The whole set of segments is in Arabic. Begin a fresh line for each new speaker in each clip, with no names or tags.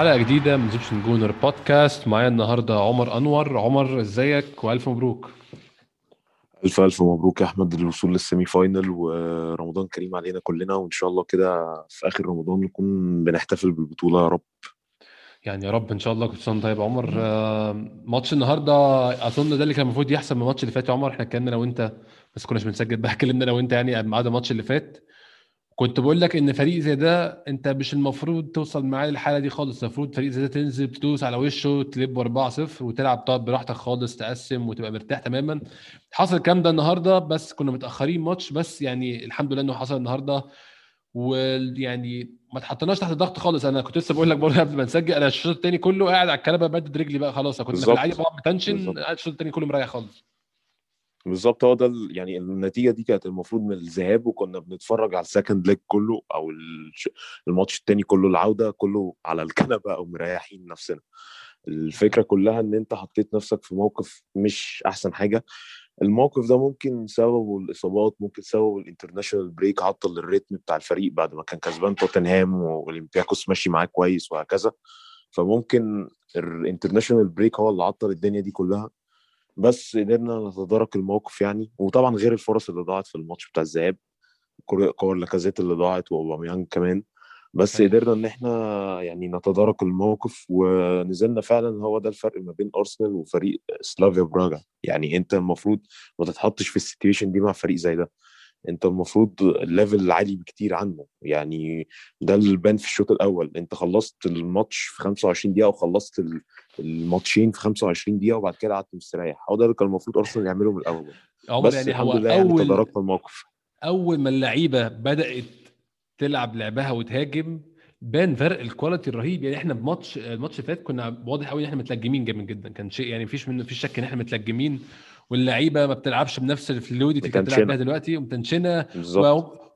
حلقة جديدة من Egyptian Gooner Podcast معايا النهاردة عمر أنور. عمر إزيك؟ وألف مبروك.
ألف ألف مبروك يا أحمد. الوصول للسيمي فاينل ورمضان كريم علينا كلنا. وإن شاء الله كده في آخر رمضان نكون بنحتفل بالبطولة يا رب.
يعني يا رب إن شاء الله كل سنه طيب عمر آه، ماتش النهارده أظن ده اللي كان المفروض يحصل من الماتش اللي فات يا عمر. إحنا اتكلمنا أنا وأنت بس كناش بنسجل بقى. اتكلمنا أنا وأنت يعني بعد الماتش اللي فات. كنت بقول لك إن فريق زي ده أنت مش المفروض توصل معاه للحالة دي خالص. المفروض فريق زي ده تنزل تدوس على وشه تلب 4-0 وتلعب تقعد براحتك خالص تقسم وتبقى مرتاح تماما. حصل الكلام ده النهارده بس كنا متأخرين ماتش بس يعني الحمد لله إنه حصل النهارده. ويعني ما تحطناش تحت ضغط خالص. أنا كنت لسه بقول لك برضه قبل ما نسجل أنا الشوط الثاني كله قاعد على الكنبة بدد رجلي بقى خلاص. كنت في العادي بقعد بتنشن قاعد الشوط الثاني كله مريح خالص.
بالظبط هو ده يعني النتيجة دي كانت المفروض من الذهاب وكنا بنتفرج على ال second leg كله أو الماتش الثاني كله العودة كله على الكنبة أو مريحين نفسنا. الفكرة كلها إن أنت حطيت نفسك في موقف مش أحسن حاجة. الموقف ده ممكن سببه الإصابات ممكن سببه ال international break عطل الريتم بتاع الفريق بعد ما كان كسبان توتنهام واولمبياكوس ماشي معاه كويس وهكذا. فممكن ال international break هو اللي عطل الدنيا دي كلها. بس قدرنا نتدارك الموقف يعني. وطبعا غير الفرص اللي ضاعت في الماتش بتاع الذهاب كور لاكازيت اللي ضاعت وأوباميانج كمان. بس قدرنا إن إحنا يعني نتدارك الموقف ونزلنا فعلا هو ده الفرق ما بين أرسنال وفريق سلافيا براغا. يعني أنت المفروض ما تتحطش في ال situation دي مع فريق زي ده. انت المفروض ال level عالي بكتير عنه. يعني ده اللي بان في الشوط الأول. انت خلصت الماتش في 25 دقيقة وخلصت الماتشين في 25 دقيقة وبعد كده قعدت مستريح. هو ده اللي كان المفروض أرسنال يعمله من الأول. بس يعني الحمد لله يعني تداركنا الموقف.
أول ما اللعيبة بدأت تلعب لعبها وتهاجم بان فرق ال quality الرهيب. يعني إحنا بماتش الماتش اللي فات كنا واضح قوي إن إحنا متلجمين جامد جدا. كان شيء يعني مفيش منه مفيش شك إن إحنا متلجمين. واللعيبة ما بتلعبش بنفس ال fluidity اللي كانت بتلعب بيها دلوقتي ومتنشنه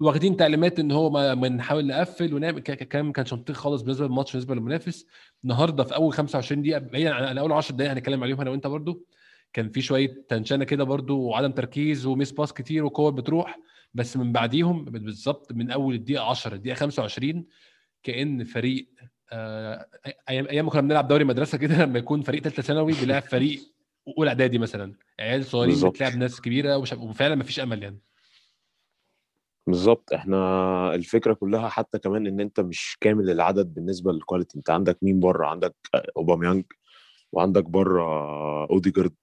واخدين تعليمات إن هو ما نحاول نقفل ونعمل كلام كان شنطيق خالص بالنسبة للماتش بالنسبة للمنافس. النهارده في أول 25 دقيقة بعيدا عن أول 10 دقائق هنتكلم عليهم أنا وأنت برضو. كان في شوية تنشنة كده برضو وعدم تركيز وميس باس كتير وكور بتروح. بس من بعديهم بالظبط من أول الدقيقة 10 الدقيقة 25 كأن فريق آه أيام أيام كنا بنلعب دوري مدرسة كده لما يكون فريق ثالثه ثانوي بيلعب فريق اولى اعدادي مثلا. عيال صغيرين بتلعب ناس كبيرة وفعلا ما فيش أمل يعني.
بالظبط. إحنا الفكرة كلها حتى كمان إن أنت مش كامل العدد بالنسبة لل quality أنت عندك مين بره؟ عندك اوباميانج وعندك بره اوديجارد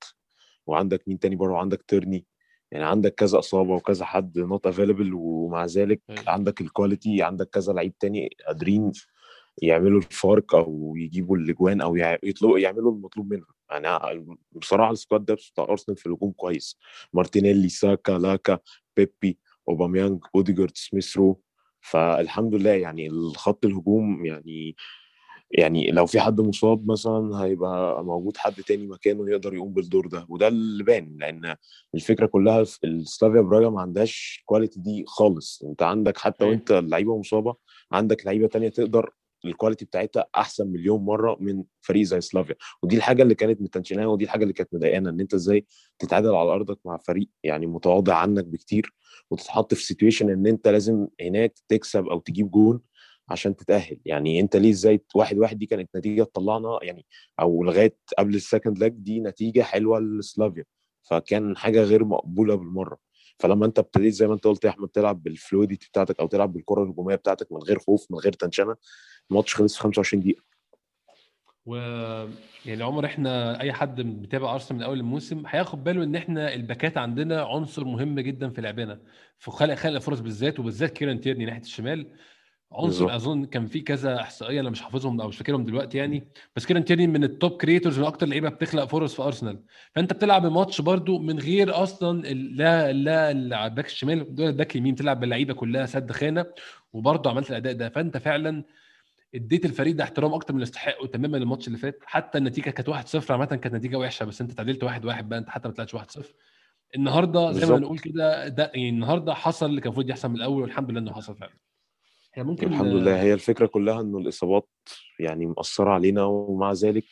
وعندك مين تاني بره؟ وعندك تيرني يعني عندك كذا إصابة وكذا حد not available ومع ذلك عندك ال quality عندك كذا لعيب تاني قادرين يعملوا الفارق أو يجيبوا الأجوان أو يطلقوا يعملوا المطلوب منهم. يعني بصراحة ال squad ده بتاع أرسنال في الهجوم كويس. مارتينيلي ساكا لاكا بيبي أوباميانج أوديجارد سميث رو فالحمد لله يعني الخط الهجوم يعني يعني لو في حد مصاب مثلا هيبقى موجود حد تاني مكانه يقدر يقوم بالدور ده. وده اللي بان لأن الفكرة كلها في السلافيا براجا ما عندهاش quality دي خالص. أنت عندك حتى وأنت اللعيبه مصابة عندك لعيبة تانية تقدر ال quality بتاعتها أحسن مليون مرة من فريق زي سلافيا. ودي الحاجة اللي كانت متنشناها ودي الحاجة اللي كانت مضايقانا إن أنت إزاي تتعادل على أرضك مع فريق يعني متواضع عنك بكتير وتتحط في situation إن أنت لازم هناك تكسب أو تجيب جون عشان تتأهل. يعني أنت ليه إزاي واحد واحد دي كانت نتيجة طلعنا يعني أو لغاية قبل ال second leg دي نتيجة حلوة لسلافيا. فكان حاجة غير مقبولة بالمرة. فلما أنت ابتديت زي ما أنت قلت يا أحمد تلعب بال fluidity بتاعتك أو تلعب بالكرة الهجومية بتاعتك من غير خوف من غير تنشنة الماتش خلص في 25 دقيقة.
و يعني عمر إحنا اي حد بيتابع أرسنال من أول الموسم هياخد باله إن إحنا الباكات عندنا عنصر مهم جدا في لعبنا. في خلق خلق فرص بالذات وبالذات كيران تيرني ناحية الشمال. عنصر بالزبط. أظن كان في كذا إحصائية أنا مش حافظهم أو مش فاكرهم دلوقتي يعني. بس كيران تيرني من ال top creators من أكتر لعيبة بتخلق فرص في أرسنال. فأنت بتلعب ماتش برده من غير أصلا لا لا الباك الشمال ولا الباك اليمين بتلعب باللعيبة كلها سد خانة وبرده عملت الأداء ده. فأنت فعلا اديت الفريق ده احترام أكتر من اللي يستحقه تماما الماتش اللي فات. حتى النتيجة كانت 1-0 عامة كانت نتيجة وحشة بس انت تعادلت 1-1 بقى انت حتى ما طلعتش 1-0 النهارده زي ما نقول كده ده يعني النهارده حصل اللي كان المفروض يحصل من الأول والحمد لله إنه حصل فعلا.
هي ممكن الحمد لله. هي الفكرة كلها إنه الإصابات يعني مأثرة علينا ومع ذلك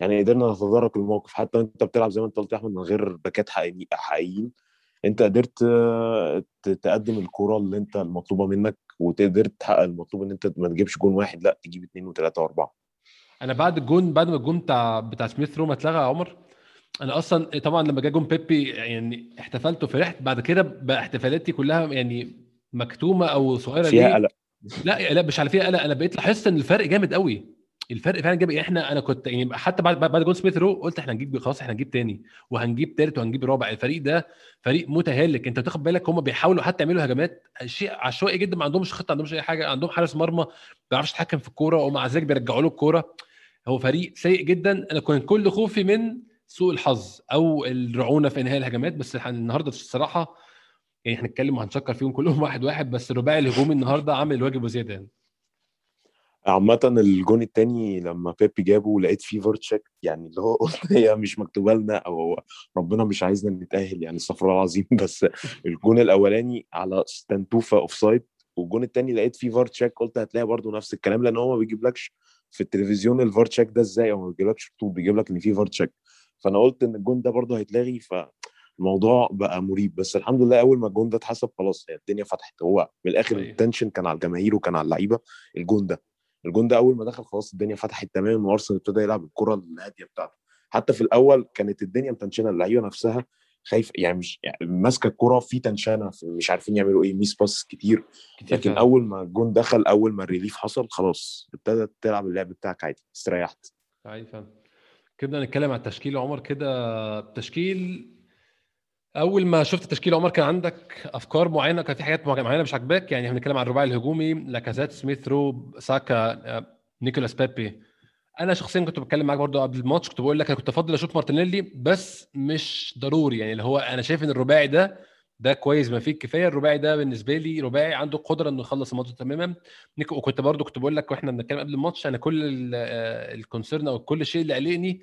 يعني قدرنا نتدارك الموقف. حتى انت بتلعب زي ما أنت قلت يا أحمد من غير باكات حقيقيين أنت قدرت آه، تقدم الكرة اللي أنت المطلوبة منك. وقدرت تحقق المطلوب إن أنت ما تجيبش جون واحد لأ تجيب اثنين وثلاثة وأربعة.
أنا بعد الجون بعد ما الجون بتاع بتاع سميث رو ما اتلغى يا عمر أنا أصلا طبعا لما جه جون بيبي يعني احتفلت وفرحت بعد كده بقى احتفالاتي كلها يعني مكتومة أو صغيرة
فيها قلق.
لا لا مش على فيها قلق أنا بقيت لاحظت إن الفرق جامد قوي الفرق فعلا جامد. يعني إحنا أنا كنت يعني حتى بعد بعد جون سميث رو قلت إحنا هنجيب خلاص إحنا هنجيب تاني وهنجيب تالت وهنجيب رابع. الفريق ده فريق متهالك انت تاخد بالك هم بيحاولوا حتى يعملوا هجمات شيء عشوائي جدا ما عندهمش خطة ما عندهمش أي حاجة. عندهم حارس مرمى ما بيعرفش يتحكم في الكورة ومع ذلك بيرجعوا له الكورة. هو فريق سيء جدا. أنا كان كل خوفي من سوء الحظ أو الرعونة في انهاء الهجمات. بس النهارده الصراحة يعني هنتكلم وهنشكر فيهم كلهم واحد واحد. بس الرباعي الهجومي النهارده عامل الواجب وزيادة يعني.
عامة الجون التاني لما بيبي جابه لقيت فيه VAR check يعني اللي هو قلت هي مش مكتوبة لنا أو ربنا مش عايزنا نتأهل يعني استغفر الله العظيم. بس الجون الأولاني على ستانتوفا offside والجون التاني لقيت فيه VAR check قلت هتلاقي برضو نفس الكلام لأن هو ما بيجيبلكش في التلفزيون ال VAR check ده إزاي؟ أو ما بيجيبلكش طول بيجيب لك إن فيه VAR check فأنا قلت إن الجون ده برضو هيتلغي فالموضوع بقى مريب. بس الحمد لله أول ما الجون ده اتحسب خلاص الدنيا فتحت. هو من الآخر
أيوة.
ال tension كان على الجماهير وكان على اللعيبة الجون ده. الجون ده أول ما دخل خلاص الدنيا فتحت تماما وأرسنال ابتدى يلعب الكرة الهادية بتاعته. حتى في الأول كانت الدنيا متنشنة اللعيبة نفسها خايف يعني مش يعني ماسكة الكرة في تنشنة مش عارفين يعملوا إيه miss pass كتير. لكن. أول ما الجون دخل أول ما ال relief حصل خلاص ابتدت تلعب اللعب بتاعك عادي استريحت.
أيوه كده نتكلم عن التشكيل عمر كده تشكيل أول ما شفت التشكيل عمر كان عندك أفكار معينة؟ كان في حاجات معينة مش عاجباك؟ يعني هنتكلم عن الرباعي الهجومي لاكازيت سميث رو ساكا آه، نيكولاس بيبي. أنا شخصيا كنت بتكلم معاك برضو قبل الماتش كنت بقول لك أنا كنت أفضل أشوف مارتينيلي بس مش ضروري. يعني اللي هو أنا شايف إن الرباعي ده ده كويس ما فيه الكفايه الرباعي ده بالنسبة لي رباعي عنده قدرة إنه يخلص الماتش تماما. وكنت برضو كنت بقول لك وإحنا بنتكلم قبل الماتش أنا كل ال concern أو كل شيء اللي قلقني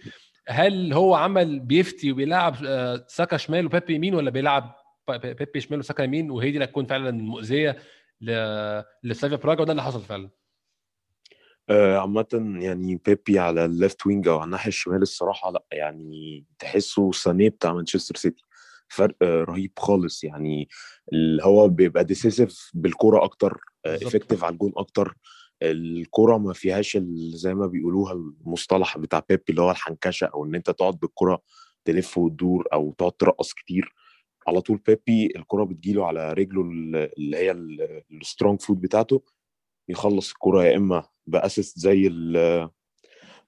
هل هو عمل بيفتي وبيلعب آه، ساكا شمال وبيبي يمين ولا بيلعب بيبي شمال وساكا يمين وهي دي اللي هتكون فعلا مؤذيه ل- لسلافيا براغا وده اللي حصل فعلا؟
آه، عامة يعني بيبي على ال left wing أو على الناحية الشمال الصراحة لأ يعني تحسه سانيه بتاع مانشستر سيتي. فرق آه، رهيب خالص. يعني اللي هو بيبقى decisive بالكرة
أكتر.
effective على الجون أكتر. الكرة ما فيهاش زي ما بيقولوها المصطلح بتاع بيبي اللي هو الحنكشة أو إن أنت تقعد بالكرة تلف وتدور أو تقعد ترقص كتير. على طول بيبي الكرة بتجيله على رجله ال- اللي هي ال strong foot بتاعته يخلص الكرة يا إما ب assist زي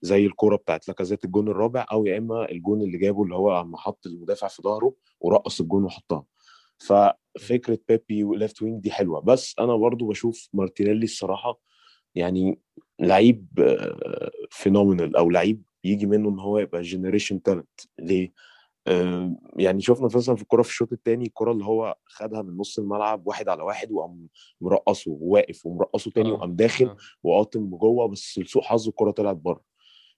زي الكرة بتاعت لاكازيت الجون الرابع أو يا إما الجون اللي جابه اللي هو اما حط المدافع في ظهره ورقص الجون وحطها. ففكرة بيبي و left wing دي حلوة. بس أنا برضو بشوف مارتينيلي الصراحة يعني لعيب phenomenal أو لعيب يجي منه إن هو يبقى generation talent ليه؟ آه، يعني شفنا مثلا في الكرة في الشوط الثاني الكرة اللي هو خدها من نص الملعب واحد على واحد وقام مرقصه وواقف ومرقصه تاني
آه.
وقام داخل
آه.
وقاطم جوه بس لسوء حظه الكرة طلعت بره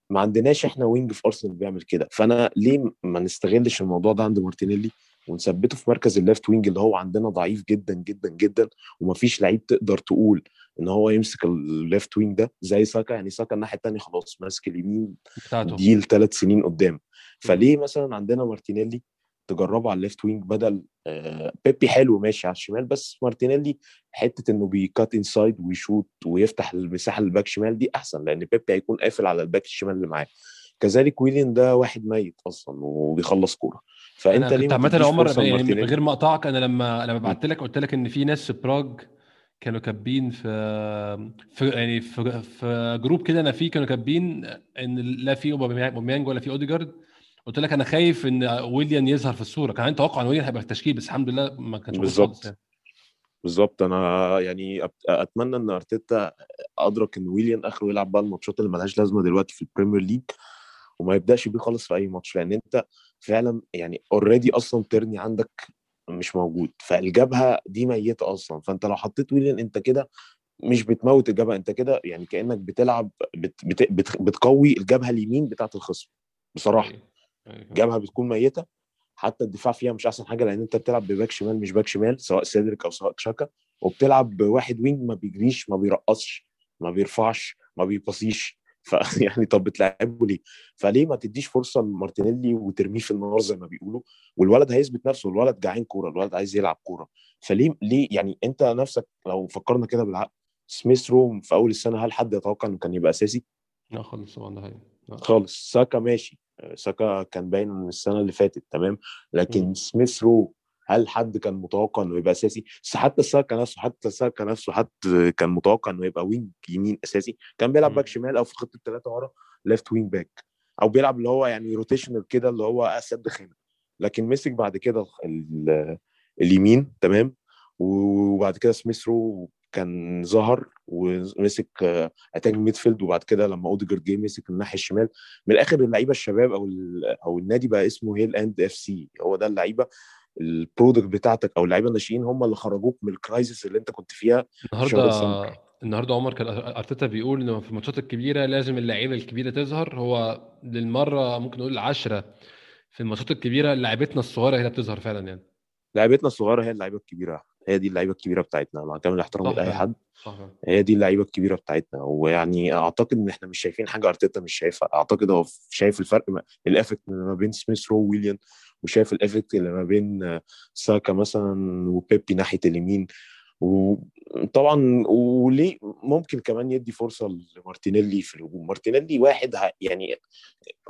ما عندناش إحنا wing في ارسنال بيعمل كده فأنا ليه ما نستغلش الموضوع ده عند مارتينيلي ونثبته في مركز ال left wing اللي هو عندنا ضعيف جدا جدا جدا ومفيش لعيب تقدر تقول إن هو يمسك ال left wing ده زي ساكا يعني ساكا الناحية الثانية خلاص ماسك اليمين
بتاعته.
دي لثلاث سنين قدام. فليه مثلا عندنا مارتينيلي تجربه على ال left wing بدل آه بيبي حلو ماشي على الشمال بس مارتينيلي حتة إنه بي cut inside ويشوط ويفتح المساحة للباك شمال دي أحسن لأن بيبي هيكون قافل على الباك الشمال اللي معاه. كذلك ويليان ده واحد ميت أصلا وبيخلص كورة.
فأنت
ليه
عامة يا عمر يعني من غير ما اقطعك أنا لما لما بعت لك قلت لك إن في ناس في براغ كانوا كاتبين في في يعني في, في جروب كده أنا فيه كانوا كاتبين إن لا في أوباميانج ولا في أوديجارد قلت لك أنا خايف إن ويليان يظهر في الصورة كان عندي توقع إن ويليان هيبقى في التشكيل بس الحمد لله ما كانش
بالظبط.
يعني.
بالظبط أنا يعني أتمنى إن أرتيتا أدرك إن ويليان آخره يلعب بقى الماتشات اللي ملهاش لازمة دلوقتي في البريمير ليج وما يبدأش بيه خالص في أي ماتش لأن أنت فعلا يعني already أصلا تيرني عندك مش موجود فالجبهة دي ميتة أصلا فأنت لو حطيت ويليان أنت كده مش بتموت الجبهة أنت كده يعني كأنك بتلعب بت بت بت بتقوي الجبهة اليمين بتاعت الخصم بصراحة
أيوة. أيوة.
الجبهة بتكون ميتة حتى الدفاع فيها مش أحسن حاجة لأن أنت بتلعب بباك شمال مش باك شمال سواء سيدريك أو سواء تشاكا وبتلعب بواحد wing ما بيجريش ما بيرقصش ما بيرفعش ما بيباصيش فيعني طب بتلعبه ليه؟ فليه ما تديش فرصة لمارتينيلي وترميه في النار زي ما بيقولوا والولد هيثبت نفسه الولد جعان كورة الولد عايز يلعب كورة فليه ليه يعني انت نفسك لو فكرنا كده بالعقل سميث رو في أول السنة هل حد يتوقع إنه كان يبقى أساسي؟
لا خالص طبعا ده حقيقي.
خالص ساكا ماشي ساكا كان باين من السنة اللي فاتت تمام لكن. سميث رو هل حد كان متوقع إنه يبقى أساسي؟ بس حتى ساكا نفسه حتى ساكا نفسه حتى كان متوقع إنه يبقى wing يمين أساسي كان بيلعب. back شمال أو في خط الثلاثه ورا left wing back أو بيلعب اللي هو يعني rotational كده اللي هو يسد خانة. لكن مسك بعد كده ال- اليمين تمام؟ وبعد كده سميث رو كان ظهر ومسك attack midfield وبعد كده لما اوديجارد جه مسك الناحية الشمال. من الآخر اللعيبة الشباب أو أو النادي بقى اسمه Hale End FC هو ده اللعيبة ال product بتاعتك أو اللعيبة الناشئين هم اللي خرجوك من ال crisis اللي أنت كنت فيها في شهر ديسمبر
النهارده النهارده عمر كان أرتيتا بيقول إنه في الماتشات الكبيرة لازم اللعيبة الكبيرة تظهر. هو للمرة ممكن نقول العشره في الماتشات الكبيرة لعيبتنا الصغيرة هي اللي بتظهر فعلا يعني.
لعيبتنا الصغيرة هي اللعيبة الكبيرة هي دي اللعيبة الكبيرة بتاعتنا مع كامل احترامي
لأي
حد.
صح فعلا.
هي دي اللعيبة الكبيرة بتاعتنا ويعني أعتقد إن إحنا مش شايفين حاجة أرتيتا مش شايفها. أعتقد هو شايف الفرق ما- ال effect ما بين سميث رو وويليام وشايف ال effect اللي ما بين ساكا مثلا وبيبي ناحية اليمين. وطبعا وليه ممكن كمان يدي فرصة لمارتينيلي في الهجوم. مارتينيلي واحد يعني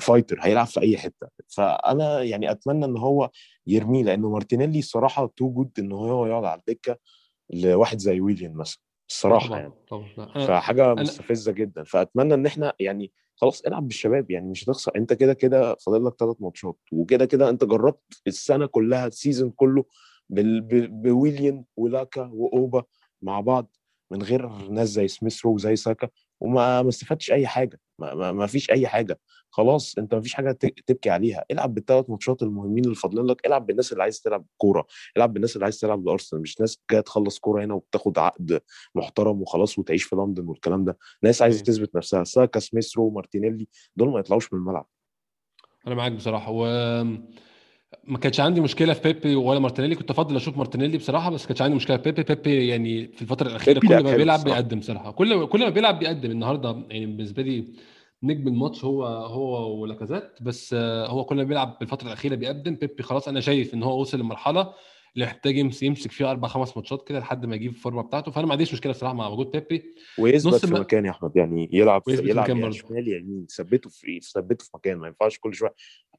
fighter هيلعب في أي حتة. فأنا يعني أتمنى إن هو يرميه لأنه مارتينيلي الصراحه too good إن هو يقعد على الدكة لواحد زي ويليام مثلا. الصراحة يعني.
طبعا. طبعا لا أنا
فحاجة
أنا
مستفزة جدا. فأتمنى إن إحنا يعني خلاص إلعب بالشباب يعني مش هتخسر. أنت كده كده فاضل لك ثلاث ماتشات وكده كده أنت جربت السنة كلها ال season كله بال... ب... بويليام ولاكا وأوبا مع بعض من غير ناس زي سميث رو وزي ساكا وما ما استفدتش أي حاجة. ما, ما... ما فيش أي حاجة. خلاص أنت ما فيش حاجة. تبكي عليها. العب بالثلاث ماتشات المهمين اللي فاضلين لك. العب بالناس اللي عايز تلعب كورة. العب بالناس اللي عايز تلعب لأرسنال. مش ناس جاية تخلص كورة هنا وبتاخد عقد محترم وخلاص وتعيش في لندن والكلام ده. ناس
عايزة
تثبت نفسها. ساكا سميث رو مارتينيلي دول ما يطلعوش من الملعب.
أنا معاك بصراحة. و ما كانش عندي مشكلة في بيبي ولا مارتينيلي. كنت أفضل أشوف مارتينيلي بصراحة بس كانش عندي مشكلة في بيبي. بيبي يعني في الفترة
الأخيرة
كل ما بيلعب بيقدم صراحة كل كل ما بيلعب بيقدم. النهارده يعني بالنسبة لي نجم الماتش هو هو ولاكازيت. بس آه، هو كل ما بيلعب بالفترة الأخيرة بيقدم. بيبي خلاص أنا شايف إن هو وصل للمرحله اللي محتاج يمس- يمسك فيها أربع خمس ماتشات كده لحد ما يجيب الفورمة بتاعته. فأنا ما عنديش مشكلة صراحة مع وجود بيبي.
ويثبت في
ما
مكان يا أحمد. يعني يلعب يلعب
برضه.
شمال يمين. ثبته في ثبته في مكان. ما ينفعش كل شوية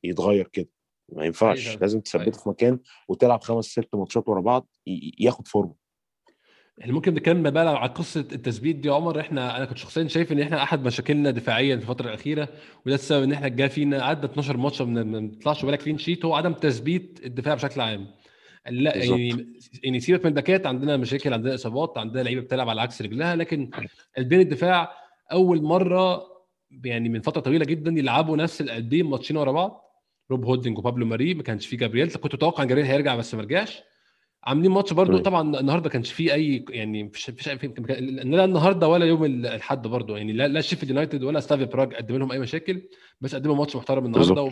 يتغير كده. ما ينفعش.
فعلا
لازم تثبته
حقيقي
في مكان وتلعب خمس ست ماتشات ورا بعض ياخد فورمة.
إحنا ممكن نتكلم بقى على قصة التثبيت دي يا عمر. إحنا أنا كنت شخصيا شايف إن إحنا أحد مشاكلنا دفاعيا في الفترة الأخيرة وده السبب إن إحنا جا فينا قعدنا 12 ماتش ما بنطلعش ولا clean sheet هو عدم تثبيت الدفاع بشكل عام. لا
بالظبط.
يعني يعني سيبك من الباكات عندنا مشاكل عندنا إصابات عندنا لعيبة بتلعب على عكس رجلها لكن قلبين الدفاع أول مرة يعني من فترة طويلة جدا يلعبوا نفس القلبين ماتشين ورا بعض. روب هولدنج وبابلو ماري ما كانش فيه جابرييل كنت متوقع إن جابرييل هيرجع بس ما رجعش. عاملين ماتش برضو
مم.
طبعا النهارده كانش فيه أي يعني مفيش مفيش لا النهارده ولا يوم الاحد برضو يعني لا لا شيفيلد يونايتد ولا سلافيا براج قدم لهم أي مشاكل بس قدموا ماتش محترم النهارده و-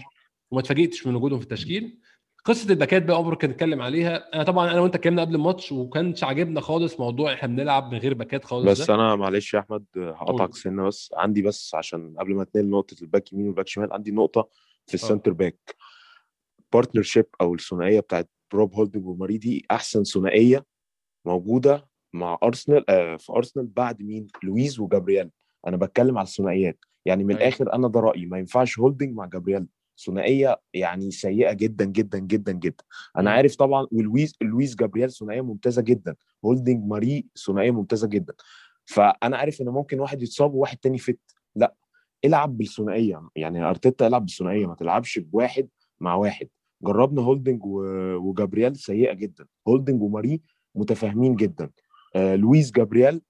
وما اتفاجئتش من وجودهم في التشكيل. قصة الباكات بقى عمر كان اتكلم عليها. أنا طبعا أنا وأنت اتكلمنا قبل الماتش وكانش عاجبنا خالص موضوع إحنا بنلعب من غير باكات خالص
بس
ده.
أنا معلش يا أحمد هقطعك سنة بس عندي بس عشان قبل ما اتنقل نقطه ال back يمين وال back شمال عندي نقطة في
آه.
ال centre back partnership أو الثنائية بتاعت روب هولدنج وماري دي أحسن ثنائية موجودة مع ارسنال آه في ارسنال بعد مين؟ لويز وجابرييل. أنا بتكلم على الثنائيات. يعني من
أيوه.
الآخر أنا ده رأيي. ما ينفعش هولدنج مع جابرييل. ثنائية يعني سيئة جدا جدا جدا جدا. أنا
مم.
عارف طبعا ولويز لويز جابرييل ثنائية ممتازة جدا. هولدنج ماري ثنائية ممتازة جدا. فأنا عارف إن ممكن واحد يتصاب وواحد تاني fit لا العب بالثنائية. يعني أرتيتا العب بالثنائية. ما تلعبش بواحد مع واحد. جربنا هولدنج و- وجابرييل سيئة جدا. هولدنج وماري متفاهمين جدا. آه لويس جابرييل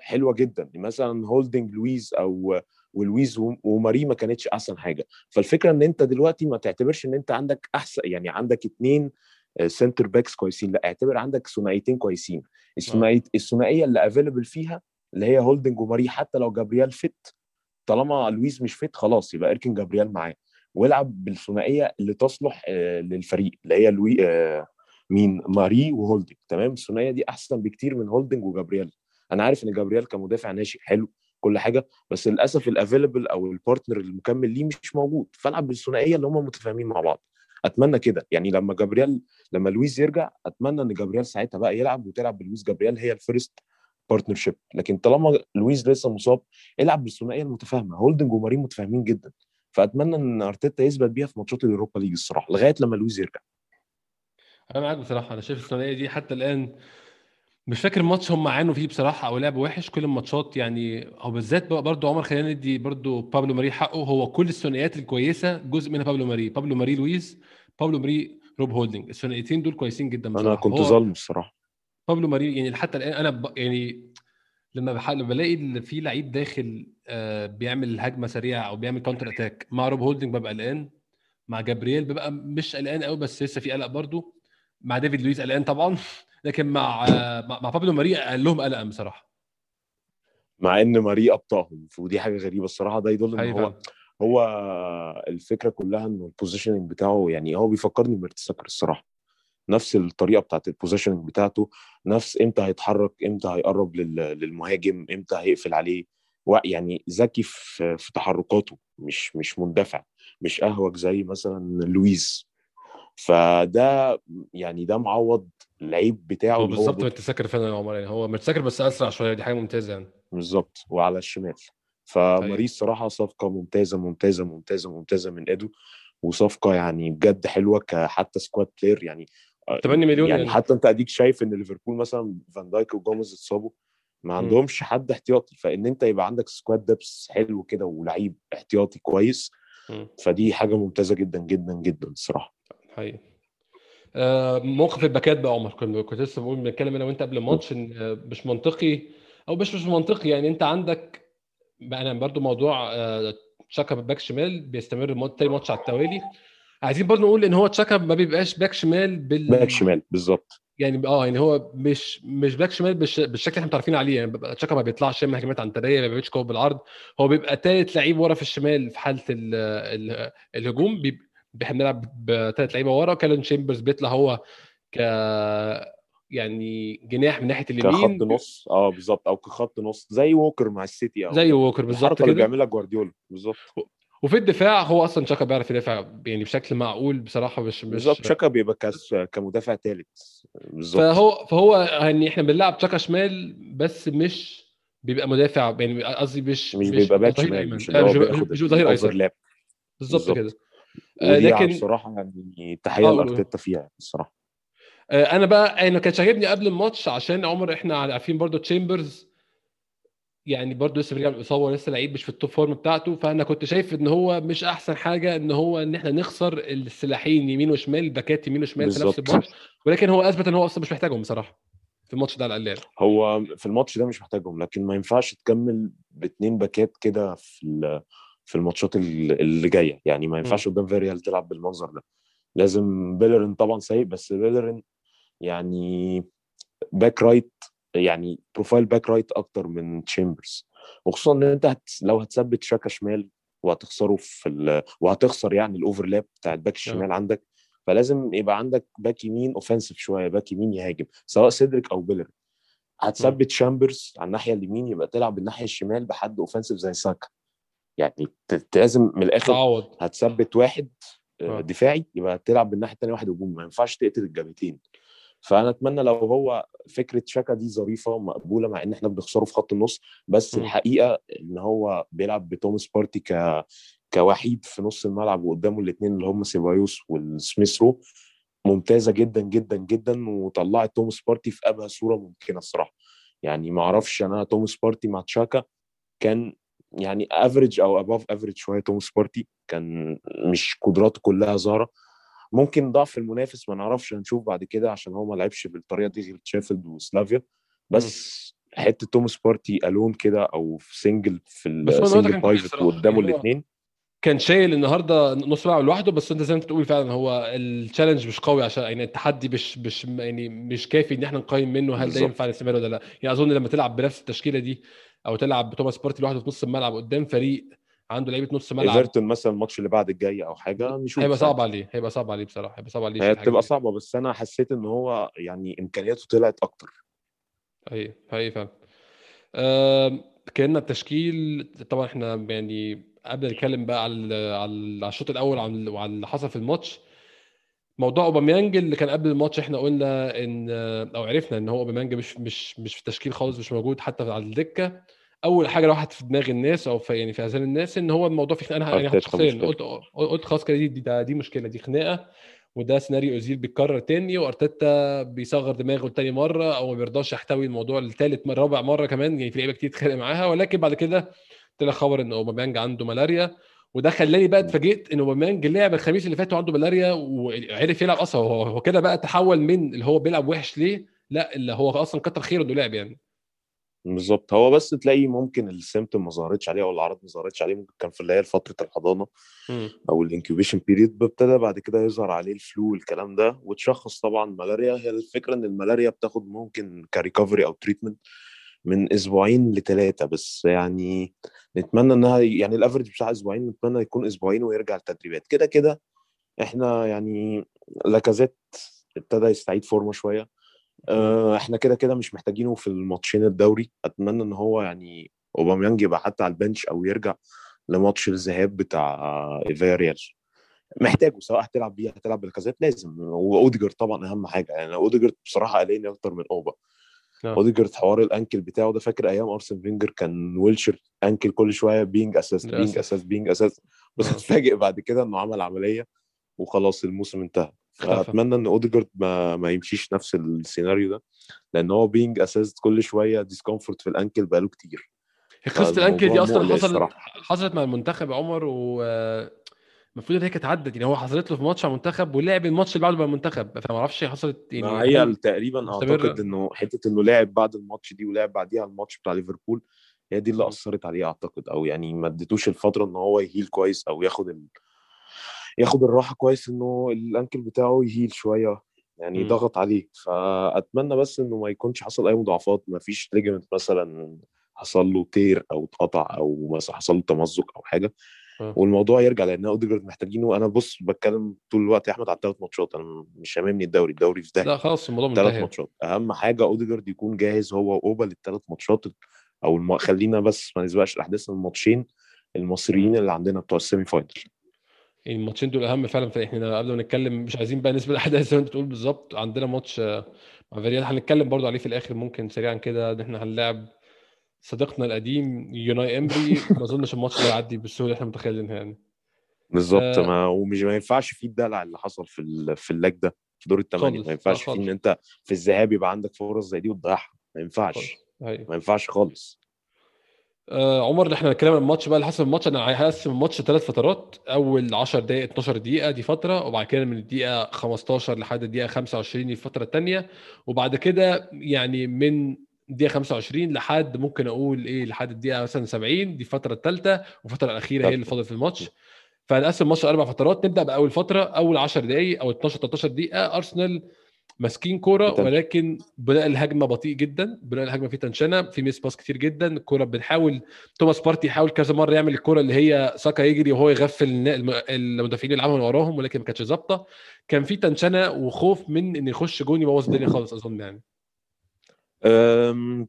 حلوة جدا. مثلا هولدنج لويس أو ولويس و- وماري ما كانتش أحسن حاجة. فالفكرة إن أنت دلوقتي ما تعتبرش إن أنت عندك أحسن يعني عندك اتنين centre backs كويسين. لا اعتبر عندك ثنائيتين كويسين. آه. الثنائية اللي available فيها اللي هي هولدنج وماري حتى لو جابرييل fit طالما لويس مش fit خلاص يبقى إركن جابرييل معاه. والعب بالثنائية اللي تصلح آه، للفريق اللي هي آه، مين؟ ماري وهولدنج تمام؟ الثنائية دي أحسن بكتير من هولدنج وجابرييل. أنا عارف إن جابرييل كمدافع ناشئ حلو كل حاجة بس للأسف ال available أو ال partner المكمل ليه مش موجود. فألعب بالثنائية اللي هم متفاهمين مع بعض. أتمنى كده. يعني لما جابرييل لما لويس يرجع أتمنى إن جابرييل ساعتها بقى يلعب وتلعب بلويس جابرييل هي ال first partnership لكن طالما لويس لسه مصاب العب بالثنائية المتفاهمة. هولدنج وماري متفاهمين جدا. فأتمنى إن أرتيتا يثبت بيها في ماتشات ال Europa League الصراحة لغاية لما لويس يرجع.
أنا معاك بصراحة. أنا شايف الثنائية دي حتى الآن مش فاكر ماتش هم عانوا فيه بصراحة أو لعبوا وحش. كل الماتشات يعني أو بالذات برضو عمر خلينا ندي برضو بابلو ماري حقه. هو كل الثنائيات الكويسة جزء منها بابلو ماري. بابلو ماري لويس بابلو ماري روب هولدنج الثنائيتين دول كويسين جدا بصراحة.
أنا كنت ظالمه الصراحة.
بابلو ماري يعني حتى الآن أنا ب... يعني لما بح... لما بلاقي إن في لعيب داخل آه بيعمل هجمة سريعة أو بيعمل counter attack مع روب هولدنج ببقى قلقان مع جابرييل ببقى مش قلقان قوي بس لسه في قلق برضو مع ديفيد لويس قلقان طبعا لكن مع مع بابلو ماري أقلهم قلقا بصراحة
مع إن ماري أبطأهم ودي حاجة غريبة الصراحة ده يدل إن
حقيقي
هو. هو الفكرة كلها إنه ال positioning بتاعه يعني هو بيفكرني بميرتساكر الصراحة نفس الطريقة بتاعت ال positioning بتاعته نفس إمتى هيتحرك إمتى هيقرب لل- للمهاجم إمتى هيقفل عليه. يعني ذكي في في تحركاته مش مش مندفع مش أهوج زي مثلا لويس فده يعني ده معوض العيب بتاعه
هو بالظبط. ميرتساكر فعلا يا عمر يعني. هو ميرتساكر بس أسرع شوية دي حاجة ممتازة يعني.
بالظبط وعلى الشمال. فماري الصراحه صفقة ممتازة ممتازة ممتازة ممتازة من ادو وصفقة يعني بجد حلوة كحتى squad player يعني
8 مليون
يعني,
يعني.
حتى انت اديك شايف ان ليفربول مثلا فان دايك وجوميز اتصابوا ما عندهمش حد احتياطي. فان انت يبقى عندك squad depth حلو كده ولعيب احتياطي كويس
مم.
فدي حاجة ممتازة جدا جدا جدا الصراحة.
حقيقي. آه، موقف الباكات بقى عمر. كنت لسه بقول بنتكلم أنا وانت قبل الماتش إن آه، مش منطقي أو مش مش منطقي. يعني انت عندك أنا برضو موضوع آه، تشاكا back شمال بيستمر الماتش تاني ماتش على التوالي. عايزين برضو نقول إن هو تشاكا ما بيبقاش back شمال بال
back شمال بالظبط.
يعني آه يعني هو مش مش back شمال بالش... بالشكل اللي إحنا متعرفين عليه. يعني بيبقى تشاكا ما بيطلعش يعمل هجمات عنتريه ما بيعملش كورة بالعرض. هو بيبقى ثالث لعيب ورا في الشمال في حالة ال... ال... الهجوم. بي... إحنا بنلعب بثلاث لعيبة ورا. كالوم تشامبرز بيطلع هو ك يعني جناح من ناحية اليمين.
كخط نص. آه بالظبط. أو كخط نص. زي ووكر مع السيتي أو
زي ووكر بالظبط
الحركة اللي
كده.
بيعملها جوارديولا. بالظبط.
وفي الدفاع هو أصلا تشاكا بيعرف يدافع يعني بشكل معقول بصراحة مش مش
بالظبط. شاكا بيبقى ك as كمدافع ثالث بالظبط.
فهو فهو يعني إحنا بنلعب تشاكا شمال بس مش بيبقى مدافع يعني قصدي مش
مش بيبقى
back
شمال. مش
آه، مش ظهير
أيسر.
بالظبط. كده. آه، لكن
بصراحة يعني تحية
آه،
لأرتيتا فيها الصراحه
أنا بقى أنا كانش عاجبني قبل الماتش عشان عمر إحنا عارفين برضو تشامبرز يعني برضو لسه بيرجع من الاصابه ولسه لعيب مش في ال top form بتاعته فأنا كنت شايف إن هو مش أحسن حاجة إن هو إن إحنا نخسر السلاحين يمين وشمال الباكات يمين وشمال في نفس. الماتش ولكن هو أثبت إن هو أصلا مش محتاجهم بصراحة في الماتش ده على الأقل.
هو في الماتش ده مش محتاجهم لكن ما ينفعش تكمل باتنين باكات كده في في الماتشات ال- اللي جاية يعني ما ينفعش قدام فياريال تلعب بالمنظر ده لازم بيلرين طبعا سيء بس بيلرين يعني back right يعني profile back right أكتر من تشامبرز وخصوصا إن أنت هت... لو هتثبت شاكا شمال وهتخسره في ال... وهتخسر يعني ال overlap بتاع ال back الشمال عندك فلازم يبقى عندك باك يمين اوفensive شوية باك يمين يهاجم سواء سيدريك أو بيلرين هتثبت شامبرز على الناحية اليمين يبقى تلعب الناحية الشمال بحد offensive زي ساكا يعني ت- لازم من الآخر
تعوض.
هتثبت واحد آه،
آه.
دفاعي يبقى تلعب بالناحية الثانية واحد هجوم ما ينفعش تقتل الجبهتين. فأنا أتمنى لو هو فكرة شاكا دي ظريفة ومقبولة مع إن إحنا بنخسره في خط النص بس
م.
الحقيقة إن هو بيلعب بتوماس بارتي ك كوحيد في نص الملعب وقدامه الاثنين اللي هم سيبايوس وال سميث رو ممتازة جدا جدا جدا وطلعت توماس بارتي في أبهى صورة ممكنة الصراحة يعني ما أعرفش أنا توماس بارتي مع تشاكا كان يعني average أو above average شوية توماس بارتي كان مش قدراته كلها ظاهره ممكن ضعف المنافس ما نعرفش هنشوف بعد كده عشان هو ما لعبش بالطريقة دي غير شيفيلد وسلافيا بس حتة توماس بارتي alone كده أو في single في
ال single
pivot
صراحة.
وقدامه الاثنين
كان شايل النهارده نص ملعب لوحده بس أنت زي ما أنت بتقول فعلا هو ال challenge مش قوي عشان يعني التحدي مش مش يعني مش كافي إن إحنا نقيم منه هل ده. ينفع الاستمرار ولا لأ يعني أظن لما تلعب بنفس التشكيلة دي أو تلعب بتوماس بارتي لوحده في نص الملعب قدام فريق عنده لعيبة نص ملعب.
إيفرتون مثلا الماتش اللي بعد الجاي أو حاجة نشوف
هيبقى. صعب عليه هيبقى صعب عليه بصراحة هيبقى صعب عليه
هي بتبقى صعبة بس أنا حسيت إن هو يعني إمكانياته طلعت
أكتر. حقيقي فعلا. آم، اتكلمنا التشكيل طبعا إحنا يعني قبل نتكلم بقى على على الشوط الأول وعلى اللي حصل في الماتش. موضوع أوباميانج اللي كان قبل الماتش إحنا قلنا إن أو عرفنا إن هو أوباميانج مش مش مش في التشكيل خالص مش موجود حتى على الدكة. أول حاجة راحت في دماغ الناس أو في يعني في أذهان الناس إن هو الموضوع في أنا يعني شخصيا قلت قلت خلاص كده دي, دي دي مشكلة دي خناقة وده سيناريو اوزيل بيتكرر تاني وأرتيتا بيصغر دماغه تاني مرة أو ما بيرضاش يحتوي الموضوع لثالث مرة رابع مرة كمان يعني في لعيبة كتير اتخانق معاها ولكن بعد كده طلع خبر إن أوباميانج عنده ملاريا وده خلاني بقى اتفاجئت إن أوباميانج لعب الخميس اللي فات وعنده ملاريا وعرف يلعب أصلا هو كده بقى تحول من اللي هو بيلعب وحش ليه لا اللي هو أصلا كتر خيره إنه لعب يعني.
بالظبط هو بس تلاقي ممكن ال symptoms ما ظهرتش عليه أو الأعراض ما ظهرتش عليه ممكن كان في اللي هي فترة الحضانة م. أو ال incubation period ابتدى بعد كده يظهر عليه ال flu والكلام ده وتشخص طبعا ملاريا. هي الفكرة إن الملاريا بتاخد ممكن ك recovery أو treatment من أسبوعين لثلاثه بس. يعني نتمنى إنها يعني ال average بتاع أسبوعين نتمنى يكون أسبوعين ويرجع التدريبات كده كده إحنا يعني لاكازيت ابتدى يستعيد فورمه شوية. إحنا كده كده مش محتاجينه في الماتشين الدوري. اتمنى ان هو يعني اوباميانج يبقى حتى على ال bench أو يرجع لماتش الذهاب بتاع فياريال. محتاجه سواء هتلعب بيه هتلعب بلاكازيت لازم. واوديجارد طبعا أهم حاجة. يعني اوديجارد بصراحة قلقني أكتر من أوبا. نعم. اوديجارد حوار ال ankle بتاعه ده. فاكر أيام أرسن فينجر كان ويلشير ankle كل شوية being assessed being assessed being assessed بس اتفاجئ بعد كده إنه عمل عملية وخلاص الموسم انتهى. فأتمنى إن اوديجارد ما, ما يمشيش نفس السيناريو ده لأن هو being assessed كل شوية discomfort في ال ankle بقاله كتير.
قصة ال ankle دي أصلا حصلت حصلت مع المنتخب عمر و المفروض إن هي كانت عدت يعني هو حصلت له في ماتش على المنتخب ولعب الماتش اللي بعده مع المنتخب فما أعرفش حصلت
يعني هي تقريبا أعتقد إنه حتة إنه لعب بعد الماتش دي ولعب بعديها الماتش بتاع ليفربول هي دي اللي أثرت عليه أعتقد أو يعني ما اديتوش الفترة إن هو ي heal كويس أو ياخد. ياخد الراحة كويس إنه ال ankle بتاعه ي heal شوية يعني م. ضغط عليه. فأتمنى بس إنه ما يكونش حصل أي مضاعفات ما فيش ligament مثلا حصل له tear أو اتقطع أو مثلا حصل له تمزق أو حاجة. والموضوع يرجع لأن اوديجارد محتاجينه. أنا بص بتكلم طول الوقت يا أحمد على الثلاث ماتشات. أنا مش هاممني الدوري. الدوري في ده
لا خلاص الموضوع
ثلاث ماتشات. أهم حاجة اوديجارد يكون جاهز هو وأوبا للثلاث ماتشات أو الم... خلينا بس ما نسبقش الأحداث الماتشين المصيريين اللي عندنا بتوع ال semi-final
الماتشين دول أهم فعلا فاحنا قبل ما نتكلم مش عايزين بقى نسبق الأحداث زي ما أنت بتقول بالظبط. عندنا ماتش آه، مع فياريال هنتكلم برضو عليه في الآخر ممكن سريعا كده إن إحنا هنلاعب صديقنا القديم يوناي إيمري. ما أظنش الماتش ده يعدي بالسهولة اللي إحنا متخيلينها يعني.
بالظبط. آه ما ومش ما ينفعش فيه الدلع اللي حصل في في اللاج ده في دور الثمانيه ما ينفعش فيه إن أنت في الذهاب يبقى عندك فرص زي دي وتضيعها. ما ينفعش. أيوه. ما ينفعش خالص.
آه عمر إحنا هنتكلم عن الماتش بقى اللي حصل الماتش. أنا هقسم الماتش ثلاث فترات. أول 10 دقائق 12 دقيقة دي فترة. وبعد كده من الدقيقة 15 لحد الدقيقة 25 دي الفترة الثانية وبعد كده يعني من الدقيقة 25 لحد ممكن أقول إيه لحد الدقيقة مثلا 70 دي الفترة الثالثه والفترة الأخيرة هي اللي فاضل في الماتش. فهنقسم الماتش أربع فترات. نبدأ بأول فترة أول 10 دقائق أو 12 13 دقيقة. أرسنال ماسكين كورة ولكن بناء الهجمة بطيء جدا بناء الهجمة فيه tension في mis-pass كتير جدا الكوره بنحاول توماس بارتي يحاول كذا مرة يعمل الكورة اللي هي ساكا يجري وهو يغفل المدافعين اللي يلعبوا من وراهم ولكن ما كانتش ظابطة. كان في tension وخوف من إن يخش جون يبوظ الدنيا خالص أظن يعني.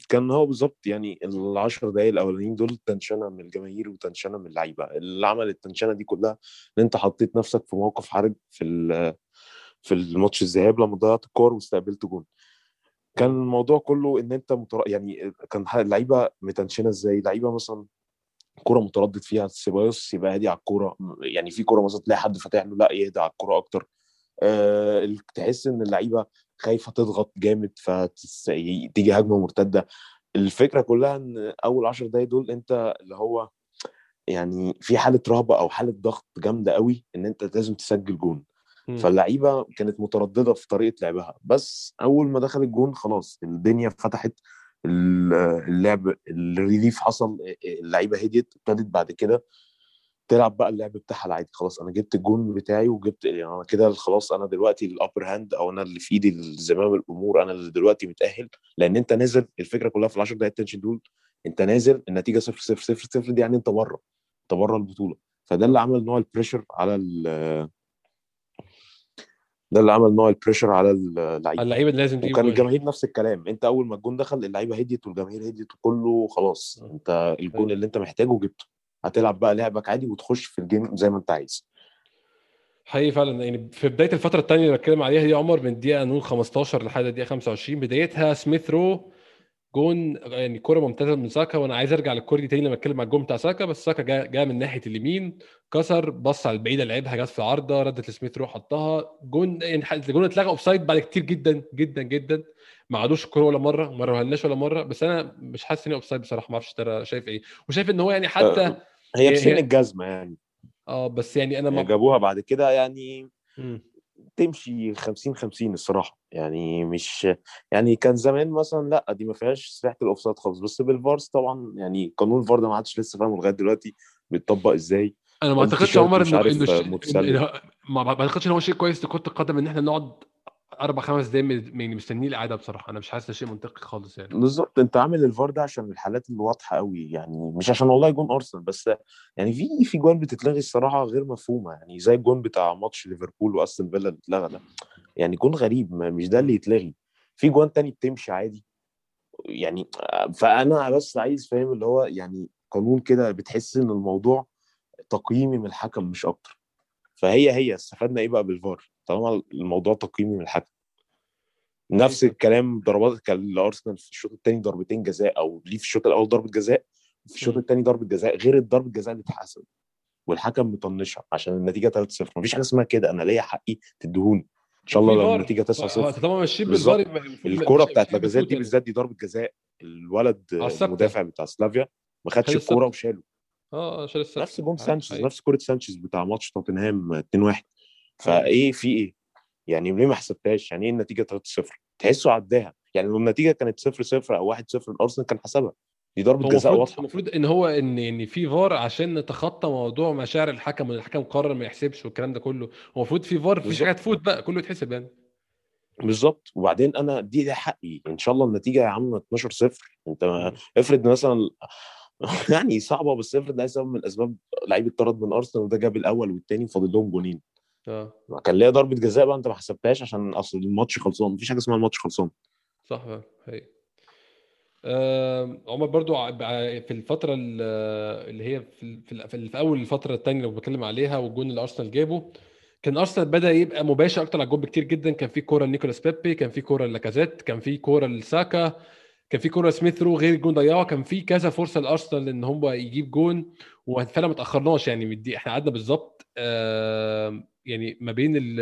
كان هو بالظبط يعني العشر دقايق الأولانيين دول tension من الجماهير و tension من اللعيبة. اللي عمل ال tension دي كلها إن أنت حطيت نفسك في موقف حرج في في الماتش الذهاب لما ضيعت الكور واستقبلت جون. كان الموضوع كله إن أنت متر... يعني كان اللعيبه متنشنة إزاي؟ لعيبة مثلا كوره متردد فيها سيبايوس يبقى هادي على الكورة. يعني في كورة مثلا تلاقي حد فاتح له لا يهدى على الكورة أكتر. أه تحس إن اللعيبة خايفة تضغط جامد فتيجي هجمة مرتدة. الفكرة كلها إن أول 10 دقايق دول أنت اللي هو يعني في حالة رهبة أو حالة ضغط جامدة قوي إن أنت لازم تسجل جون. فاللعيبة كانت مترددة في طريقة لعبها. بس أول ما دخل الجون خلاص الدنيا فتحت اللعب ال relief حصل اللعيبة هديت ابتدت بعد كده تلعب بقى اللعب بتاعها العادي. خلاص أنا جبت الجون بتاعي وجبت يعني أنا كده خلاص أنا دلوقتي ال upper hand أو أنا اللي في إيدي زمام الأمور أنا اللي دلوقتي متأهل. لأن أنت نازل الفكرة كلها في ال 10 دقائق ال tension دول أنت نازل النتيجة 0 0 0 0 دي يعني أنت بره أنت بره البطولة. فده اللي عمل نوع ال pressure على ده اللي عمل نوع ال pressure على اللعيبه
اللعيبه اللي لازم تجيب
وكان
جوان.
الجماهير نفس الكلام انت أول ما الجون دخل اللعيبة هديت والجماهير هديت وكله خلاص
آه.
انت الجون
أيوة.
اللي انت محتاجه جبته هتلعب بقى لعبك عادي وتخش في ال game زي ما انت عايز
حقيقي فعلا يعني في بداية الفترة الثانية اللي بتكلم عليها دي عمر من الدقيقة نقول 15 لحد الدقيقة 25 بدايتها سميث رو جون يعني كوره ممتازة من ساكا وأنا عايز أرجع للكورة دي تاني لما أتكلم على الجون بتاع ساكا بس ساكا جا, جا من ناحية اليمين كسر بص على البعيدة لعبها جت في العارضه ردت لسميث رو حطها. جون يعني الجون اتلغى offside بعد كتير جدا جدا جدا. ما عادوش الكورة ولا مرة ما رهناش ولا مرة بس أنا مش حاسس إن offside بصراحة ما أعرفش ترى شايف إيه. وشايف إن هو يعني حتى
هي
هي-
الجزمة يعني.
آه بس يعني أنا
يعني
ما
جابوها بعد كده يعني
مم.
تمشي 50 50 الصراحة يعني مش يعني كان زمان مثلا لأ دي ما فيهاش ريحه ال offside خالص بس بالفارس طبعا يعني قانون الفار ده ما حدش لسه فاهمه لغاية دلوقتي بيتطبق إزاي؟
أنا ما أعتقدش يا عمر
إنه
إنه ما أعتقدش إن هو شيء كويس لكرة القدم إن إحنا نقعد أربع خمس دقايق من- يعني مستنيين الاعاده بصراحة. أنا مش حاسس شيء منطقي خالص يعني.
بالظبط. أنت عامل الفار ده عشان الحالات الواضحه قوي يعني مش عشان والله جون أرسنال بس يعني في في جوان بتتلغي الصراحة غير مفهومة. يعني زي الجون بتاع ماتش ليفربول وأستون فيلا اللي اتلغى ده. يعني جون غريب. مش ده اللي يتلغي. في جوان تاني بتمشي عادي. يعني فأنا بس عايز فاهم اللي هو يعني قانون كده بتحس إن الموضوع تقييمي من الحكم مش أكتر. فهي هي استفدنا إيه بقى بالفار طالما الموضوع تقييمي من الحكم نفس الكلام ضربات كان لارسنال في الشوط الثاني ضربتين جزاء أو ليه في الشوط الأول ضربة جزاء في الشوط. الثاني ضربة جزاء غير الضربة الجزاء اللي اتحسبت والحكم مطنشها عشان النتيجة 3-0 مفيش حاجة اسمها كده أنا ليا حقي تديهوني إن شاء الله لو. النتيجة 9-0
هو طالما ماشيين. بالفار مش-
بتاعت
مش
لاكازيت دي. بالذات دي ضربة جزاء الولد. المدافع بتاع سلافيا ما خدش
خد الكورة.
وشاله
آه السبت
نفس جون
حقيقي.
سانشيز نفس كرة سانشيز بتاع ماتش توتنهام 2-1
حقيقي.
فإيه في إيه؟ يعني ليه ما حسبتهاش؟ يعني إيه النتيجة 3-0 تحسه عداها. يعني لو النتيجة كانت 0-0 أو 1-0 الأرسنال كان حسبها. دي
ضربة
جزاء
المفروض
واضحة.
المفروض إن هو ان إن في فار عشان نتخطى موضوع مشاعر الحكم وان الحكم قرر ما يحسبش والكلام ده كله. هو المفروض في فار مفيش. حاجة تفوت بقى كله يتحسب يعني.
بالظبط. وبعدين أنا دي ده حقي. إن شاء الله النتيجة يا عم 12-0 أنت ما- افرض مثلا يعني صعبة بس افرض اي سبب من الاسباب لعيب اتطرد من أرسنال وده جاب الأول والتاني فاضل لهم جونين.
آه.
كان ليا ضربة جزاء بقى أنت ما حسبتهاش عشان أصل الماتش خلصان مفيش حاجة اسمها الماتش خلصان.
صح هي آه عمر برضو في الفترة ال- اللي هي في في, في, أول الفترة الثانية اللي بتكلم عليها والجون اللي أرسنال جابه كان أرسنال بدأ يبقى مباشر أكتر على الجون بكتير جدا كان في كورة لنيكولاس بيبي كان في كورة للاكازيت كان في كورة لساكا كان في كورة سميث رو غير الجون ضيعه كان في كذا فرصة لأرسنال إن هو يجيب جون وفعلا ما تأخرناش يعني الدقيقة إحنا قعدنا بالظبط آه يعني ما بين ال-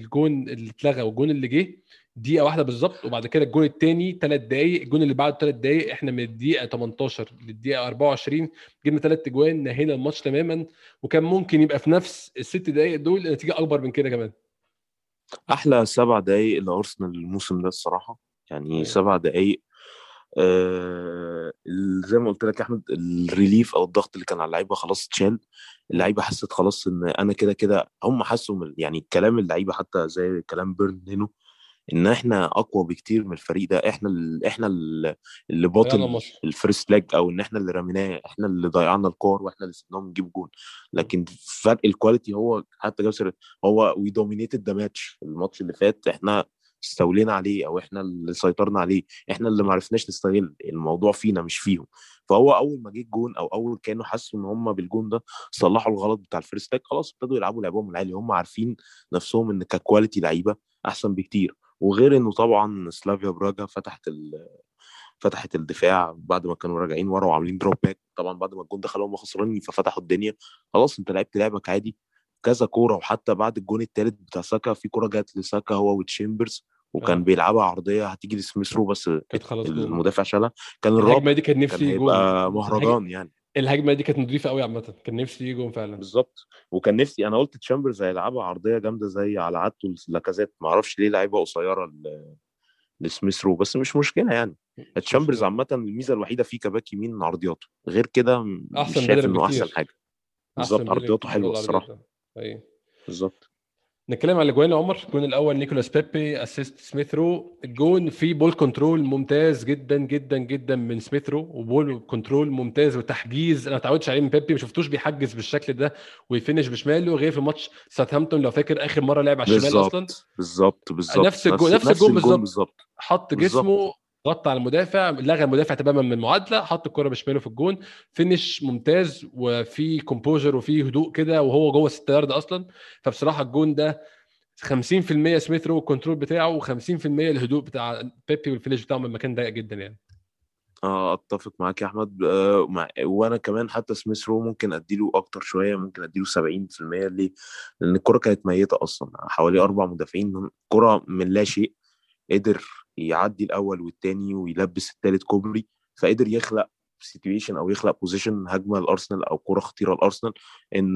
الجون اللي اتلغى والجون اللي جه دقيقة واحدة بالظبط وبعد كده الجون الثاني ثلاث دقايق الجون اللي بعده ثلاث دقايق إحنا من الدقيقة 18 للدقيقة 24 جبنا ثلاث اجوان نهينا الماتش تماما وكان ممكن يبقى في نفس الست دقايق دول نتيجة أكبر من كده كمان
أحلى سبع دقايق لأرسنال الموسم ده الصراحة يعني
أيوة.
سبع دقايق آه زي ما قلت لك يا أحمد الريليف أو الضغط اللي كان على اللعيبة خلاص اتشال. اللعيبة حست خلاص إن أنا كده كده هم حسوا يعني كلام اللعيبة حتى زي كلام بيرند لينو إن إحنا أقوى بكتير من الفريق ده. إحنا ال... إحنا ال- اللي باطل.
ال
first leg أو إن إحنا اللي رميناه إحنا اللي ضيعنا الكور وإحنا اللي سيبناهم نجيب جون. لكن فرق ال quality هو حتى جاب سيرة- هو we dominated the match الماتش اللي فات إحنا استولينا عليه أو إحنا اللي سيطرنا عليه إحنا اللي ما عرفناش نستغل الموضوع فينا مش فيهم. فهو أول ما جه الجون أو أول كانوا حسوا إن هم بالجون ده صلحوا الغلط بتاع ال first leg خلاص ابتدوا يلعبوا لعبهم العالي هم عارفين نفسهم إن ك quality لعيبة أحسن بكتير. وغير إنه طبعا سلافيا براجا فتحت ال... فتحت الدفاع بعد ما كانوا راجعين ورا وعاملين drop back طبعا بعد ما الجون دخل هم خسرانين ففتحوا الدنيا. خلاص أنت لعبت لعبك عادي كذا كورة وحتى بعد الجون الثالث بتاع ساكا في كورة جت لساكا هو وتشامبرز وكان
آه.
بيلعبها عرضية هتيجي
لسميث رو بس.
المدافع شالها. كان الرابع
دي كان نفسي يجي
هيبقى
جون
مهرجان يعني.
الهجمة دي كانت نظيفة قوي عامة. كان نفسي يجي جون فعلا.
بالظبط. وكان نفسي أنا قلت تشامبرز هيلعبها عرضية جامدة زي على عادته لاكازيت ما أعرفش ليه لعيبة قصيرة لسميث رو بس مش مشكلة يعني. تشامبرز. عامة الميزة الوحيدة فيه كباك يمين عرضياته. غير كده
أحسن
شايف إنه.
أحسن
حاجة.
بالظبط.
عرضياته
حلوة
الصراحة.
ده. أيوة.
بالظبط.
نتكلم على الاجوان يا عمر. الجون الأول نيكولاس بيبي assist سميث رو الجون فيه ball control ممتاز جدا جدا جدا من سميث رو و ball control ممتاز وتحجيز. أنا ما اتعودتش عليه من بيبي ما شفتوش بيحجز بالشكل ده ويفنش بشماله. غير في ماتش ساوثهامبتون لو فاكر آخر مرة لعب على الشمال أصلا.
بالظبط بالظبط.
نفس الجون نفس الجون بالظبط. حط جسمه غطى على المدافع لغى المدافع تماما من المعادله حط الكرة بشماله في الجون finish ممتاز وفي composure وفي هدوء كده وهو جوه 6 يارد أصلا فبصراحة الجون ده 50% سميث رو ال control بتاعه و50% الهدوء بتاع بيبي وال finish بتاعه من مكان ضيق جدا يعني
آه أتفق معاك يا أحمد آه. وأنا كمان حتى سميث رو ممكن أديله أكتر شوية ممكن أديله 70% ليه؟ لأن الكرة كانت ميتة أصلا حوالي أربع مدافعين كرة من لا شيء قدر يعدي الأول والتاني ويلبس التالت كوبري فقدر يخلق situation أو يخلق position هجمة لأرسنال أو كرة خطيرة لأرسنال إن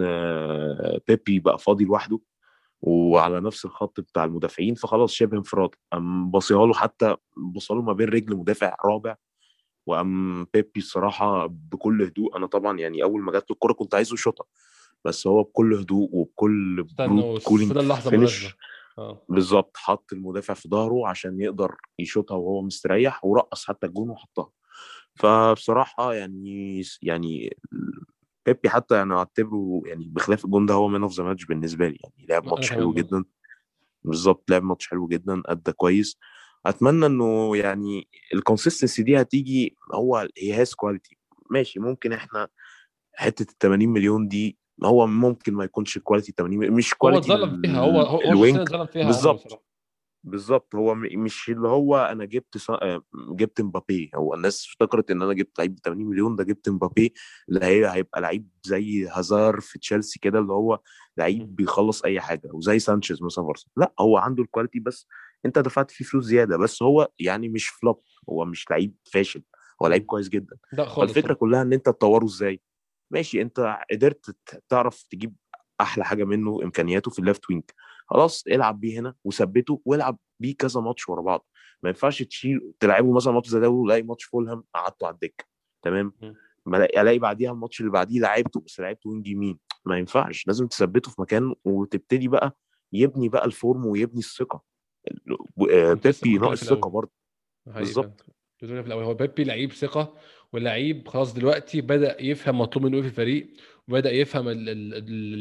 بيبي بقى فاضي لوحده وعلى نفس الخط بتاع المدافعين فخلاص شبه انفراد. قام باصيها له حتى بصاله ما بين رجل مدافع رابع وقام بيبي الصراحة بكل هدوء. أنا طبعا يعني أول ما جات له الكوره كنت عايزه يشوطها بس هو بكل هدوء وبكل
cooling اللحظه finish
آه. بالظبط حط المدافع في ظهره عشان يقدر يشوطها وهو مستريح ورقص حتى الجون وحطها. فبصراحة يعني يعني بيبي حتى أنا أعتبره يعني بخلاف الجون ده هو man of the match بالنسبة لي يعني لعب ماتش حلو جدا. بالظبط لعب ماتش حلو جدا أدى كويس. أتمنى إنه يعني ال consistency دي هتيجي هو he has quality ماشي ممكن إحنا حتة ال 80 مليون دي هو ممكن ما يكونش quality 80 مليون مش quality
هو اتظلم فيها هو هو اتظلم فيها
بالظبط. بالظبط. هو مش اللي هو أنا جبت صا... جبت مبابي. هو الناس افتكرت إن أنا جبت لعيب ب 80 مليون ده جبت مبابي اللي هي هيبقى لعيب زي هازار في تشيلسي كده اللي هو لعيب بيخلص أي حاجة وزي سانشيز مثلا فرصة. لا هو عنده ال quality بس أنت دفعت فيه فلوس زيادة بس هو يعني مش flop هو مش لعيب فاشل هو لعيب كويس جدا. الفكرة كلها إن أنت تطوره إزاي؟ ماشي انت قدرت تعرف تجيب أحلى حاجة منه إمكانياته في ال left wing. خلاص العب بيه هنا وثبته والعب بيه كذا ماتش ورا بعض. ما ينفعش تشيل تلعبه مثلا ماتش زي ده ولاقي ماتش فولهام قعدته على الدكة. تمام؟ ألاقي بعديها الماتش اللي بعديه لعبته بس لعبته wing يمين. ما ينفعش. لازم تثبته في مكان وتبتدي بقى يبني بقى ال form ويبني الثقة. بيبي ناقص ثقة برضه. بالظبط.
هو بيبي لعيب ثقة ولعيب خلاص دلوقتي بدأ يفهم مطلوب منه إيه في الفريق وبدأ يفهم ال ال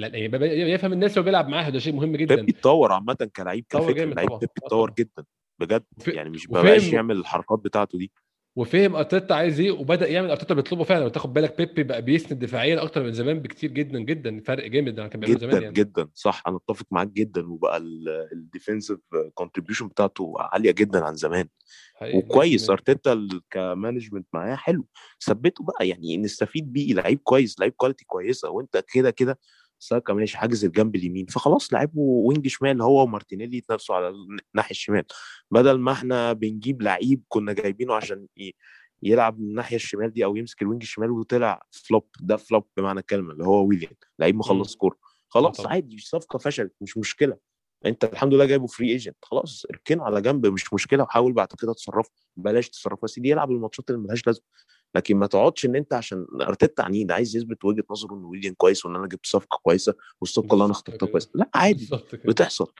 ال يعني يفهم الناس اللي بيلعب معاها ده شيء مهم جدا.
بيبي اتطور عامة كلعيب كفكره لعيب بيبي اتطور جدا بجد. يعني مش بقاش يعمل الحركات بتاعته دي.
وفهم أرتيتا عايز إيه وبدأ يعمل أرتيتا بيطلبه فعلا. لو تاخد بالك بيبي بقى بيسند دفاعيا أكتر من زمان بكتير جدا جدا. فرق جامد عن كان
بيعمل زمان يعني. جدا. صح أنا أتفق معاك جدا. وبقى ال defensive contribution بتاعته عالية جدا عن زمان. وكويس أرتيتا ك management معاه حلو. ثبته بقى يعني نستفيد بيه. لعيب كويس لعيب quality كويسة. وأنت كده كده ساكا ماشي حاجز الجنب اليمين فخلاص لعبه wing شمال هو ومارتينيلي يتنافسوا على الناحيه الشمال. بدل ما إحنا بنجيب لعيب كنا جايبينه عشان يلعب من الناحية الشمال دي أو يمسك ال wing الشمال وطلع flop ده flop بمعنى الكلمة اللي هو ويليام لعيب مخلص كوره خلاص عادي الصفقه فشلت مش مشكلة. أنت الحمد لله جايبه free agent خلاص اركنه على جنب مش مشكلة وحاول بعد كده تصرفه. بلاش تصرفه يا سيدي يلعب الماتشات اللي ملهاش لازمة. لكن ما تقعدش إن أنت عشان ارتيتا عنيد عايز يثبت وجهة نظره ان ويليام كويس وإن أنا جبت صفقة كويسة والصفقة اللي أنا اخترتها كويسة. لا عادي. بتحصل.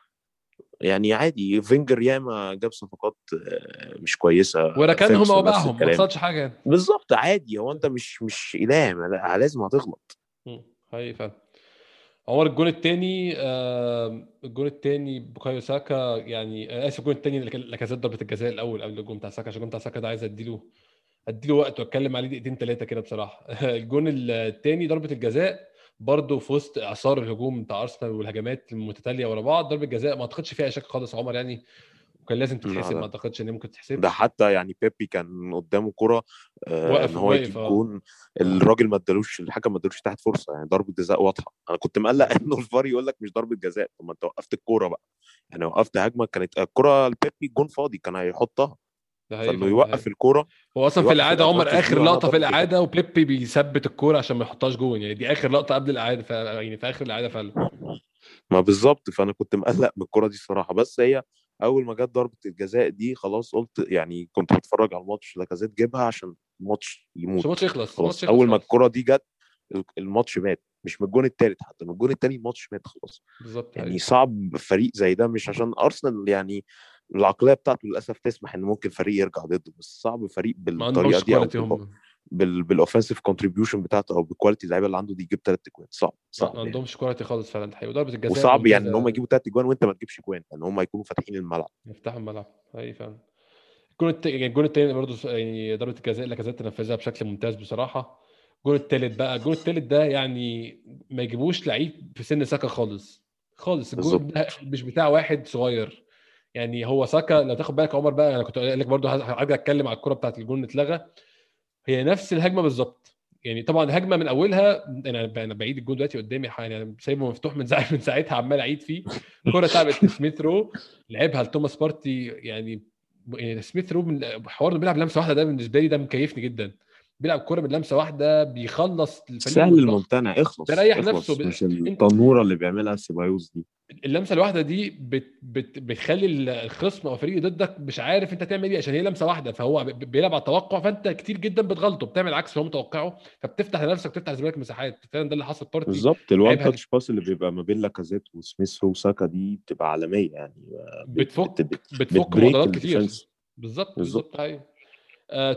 يعني عادي فينجر ياما جاب صفقات مش كويسة
وركنهم وباعهم ما حصلش حاجة
بالظبط عادي. هو أنت مش مش إله لازم هتغلط.
حقيقي فعلا. عمر الجون الثاني آه الجون الثاني بوكايو ساكا يعني آه آسف الجون الثاني لاكازيت ضربة الجزاء الأول قبل الجون بتاع ساكا عشان الجون بتاع ساكا ده عايز أديله اديله وقت واتكلم عليه دقيقتين ثلاثة كده بصراحة. الجون الثاني ضربة الجزاء برضه في وسط إعصار الهجوم بتاع أرسنال والهجمات المتتالية ورا بعض. ضربة جزاء ما أعتقدش فيها شك خالص عمر يعني وكان لازم تتحسب ما أعتقدش إن ممكن تتحسب.
ده حتى يعني بيبي كان قدامه كرة آه إن هو يجيب آه. جون. الراجل ما ادالوش الحكم ما ادالوش تحت فرصة يعني ضربة جزاء واضحة. أنا كنت مقلق إنه الفار يقول لك مش ضربة جزاء. طب ما أنت وقفت الكورة بقى. يعني وقفت هجمة كانت الكوره لبيبي جون فاضي كان هيحطها. فإنه يوقف الكورة
هو أصلا في الاعاده عمر آخر لقطة في الاعاده وبيبي بيثبت الكورة عشان ما يحطهاش جون. يعني دي آخر لقطة قبل الاعاده ف... يعني في آخر الاعاده فعلا.
ما بالظبط. فأنا كنت مقلق من الكورة دي الصراحه بس هي أول ما جت ضربة الجزاء دي خلاص قلت يعني كنت بتفرج على الماتش لاكازيت جيبها عشان الماتش يموت.
الماتش يخلص
خلاص. أول ما الكره دي جت الماتش مات. مش من الجون الثالث حتى من الجون الثاني الماتش مات خلاص.
بالظبط
يعني
يعني
صعب فريق زي ده مش عشان أرسنال. يعني العقلية بتاعته للأسف تسمح إن ممكن فريق يرجع ضده بس صعب فريق
بالطريقة
دي أو
quality
بال-
هم.
بال بالاوفensive كونتريبيوشن بتاعته أو بال quality اللعيبة اللي عنده دي يجيب ثلاث اجوان صعب صعب
ما
يعني.
عندهمش quality خالص فعلا الحقيقة وضربة الجزاء
وصعب يعني إن هم يجيبوا ثلاث اجوان وأنت ما تجيبش اجوان لأن هم يكونوا فاتحين الملعب.
يفتحوا الملعب اي فعلا. الجون الت... يعني الجون التاني برضه يعني ضربة الجزاء اللي لاكازيت تنفذها بشكل ممتاز بصراحة. الجون التالت بقى الجون التالت ده يعني ما يجيبوش لعيب في سن ساكا خالص خالص. الجون ده مش بتاع واحد صغير. يعني هو ساكا لو تاخد بالك عمر بقى أنا كنت قايل لك برضه هرجع أتكلم على الكرة بتاعت الجون اللي اتلغى. هي نفس الهجمة بالظبط. يعني طبعا الهجمه من أولها أنا أنا بعيد الجون دلوقتي قدامي يعني أنا سايبه مفتوح من من ساعتها عمال أعيد فيه. كره اتلعبت لسميث رو لعبها لتوماس بارتي يعني يعني سميث رو من حوار بيلعب لمسة واحدة ده بالنسبة لي ده مكيفني جدا. بيلعب كرة من لمسه واحدة بيخلص الفريق
سهل الممتنع. اخلص
بيريح نفسه ب...
مش التنورة اللي بيعملها سيبايوس دي.
اللمسة الواحدة دي بت... بت... بتخلي الخصم أو الفريق ضدك مش عارف أنت تعمل إيه عشان هي لمسة واحدة فهو ب- بيلعب على التوقع فأنت كتير جدا بتغلطه بتعمل عكس اللي هو متوقعه فبتفتح لنفسك بتفتح لزميلك مساحات. فعلا ده اللي حصل بارتي
بالظبط. ال
one
touch pass اللي بيبقى ما بين لاكازيت وسميث رو وساكا دي بتبقى عالمية يعني. بت
بتفك
بت بت
بتفك معضلات كتير. بالظبط
بالظبط.
أيوه.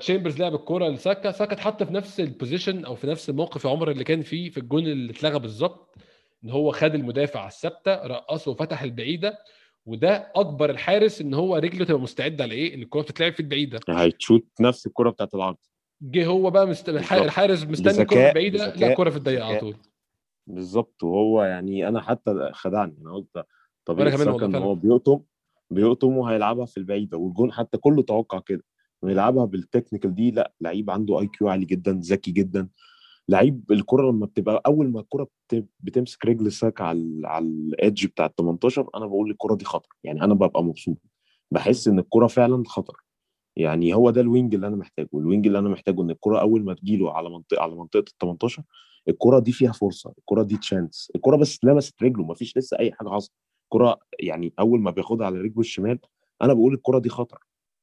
تشامبرز لعب الكورة لساكا. ساكا اتحط في نفس ال position أو في نفس الموقف يا عمر اللي كان فيه في الجون اللي اتلغى بالظبط إن هو خد المدافع على الثابتة رقصه وفتح البعيدة. وده أكبر الحارس إن هو رجله تبقى مستعدة على إيه إن الكورة بتتلعب في البعيدة.
هي تشوت نفس الكره بتاعت العرض.
جه هو بقى مست... الحارس مستني
الكورة
البعيده لا الكورة في الضيقة على طول.
بالظبط. وهو يعني أنا حتى خدعني أنا قلت
وأنا
طبيعه
كمان
ساكا
والله
ان
فعلا.
هو بيقطم بيقطم وهيلعبها في البعيدة. والجون حتى كله توقع كده. انه يلعبها بال technical دي لأ لعيب عنده IQ عالي جدا ذكي جدا. لعيب الكرة لما بتبقى أول ما الكرة بت- بتمسك رجل ساكا على على ال edge بتاع ال 18 أنا بقول الكره دي خطر. يعني أنا ببقى مبسوط. بحس إن الكرة فعلا خطر. يعني هو ده ال wing اللي أنا محتاجه. ال wing اللي أنا محتاجه إن الكرة أول ما تجيله على منطقه على منطقة ال 18 الكرة دي فيها فرصة. الكرة دي تشانس الكرة بس لمست رجله. ما فيش لسه أي حاجة حصلت. الكرة يعني أول ما بياخدها على رجله الشمال أنا بقول الكرة دي خطر.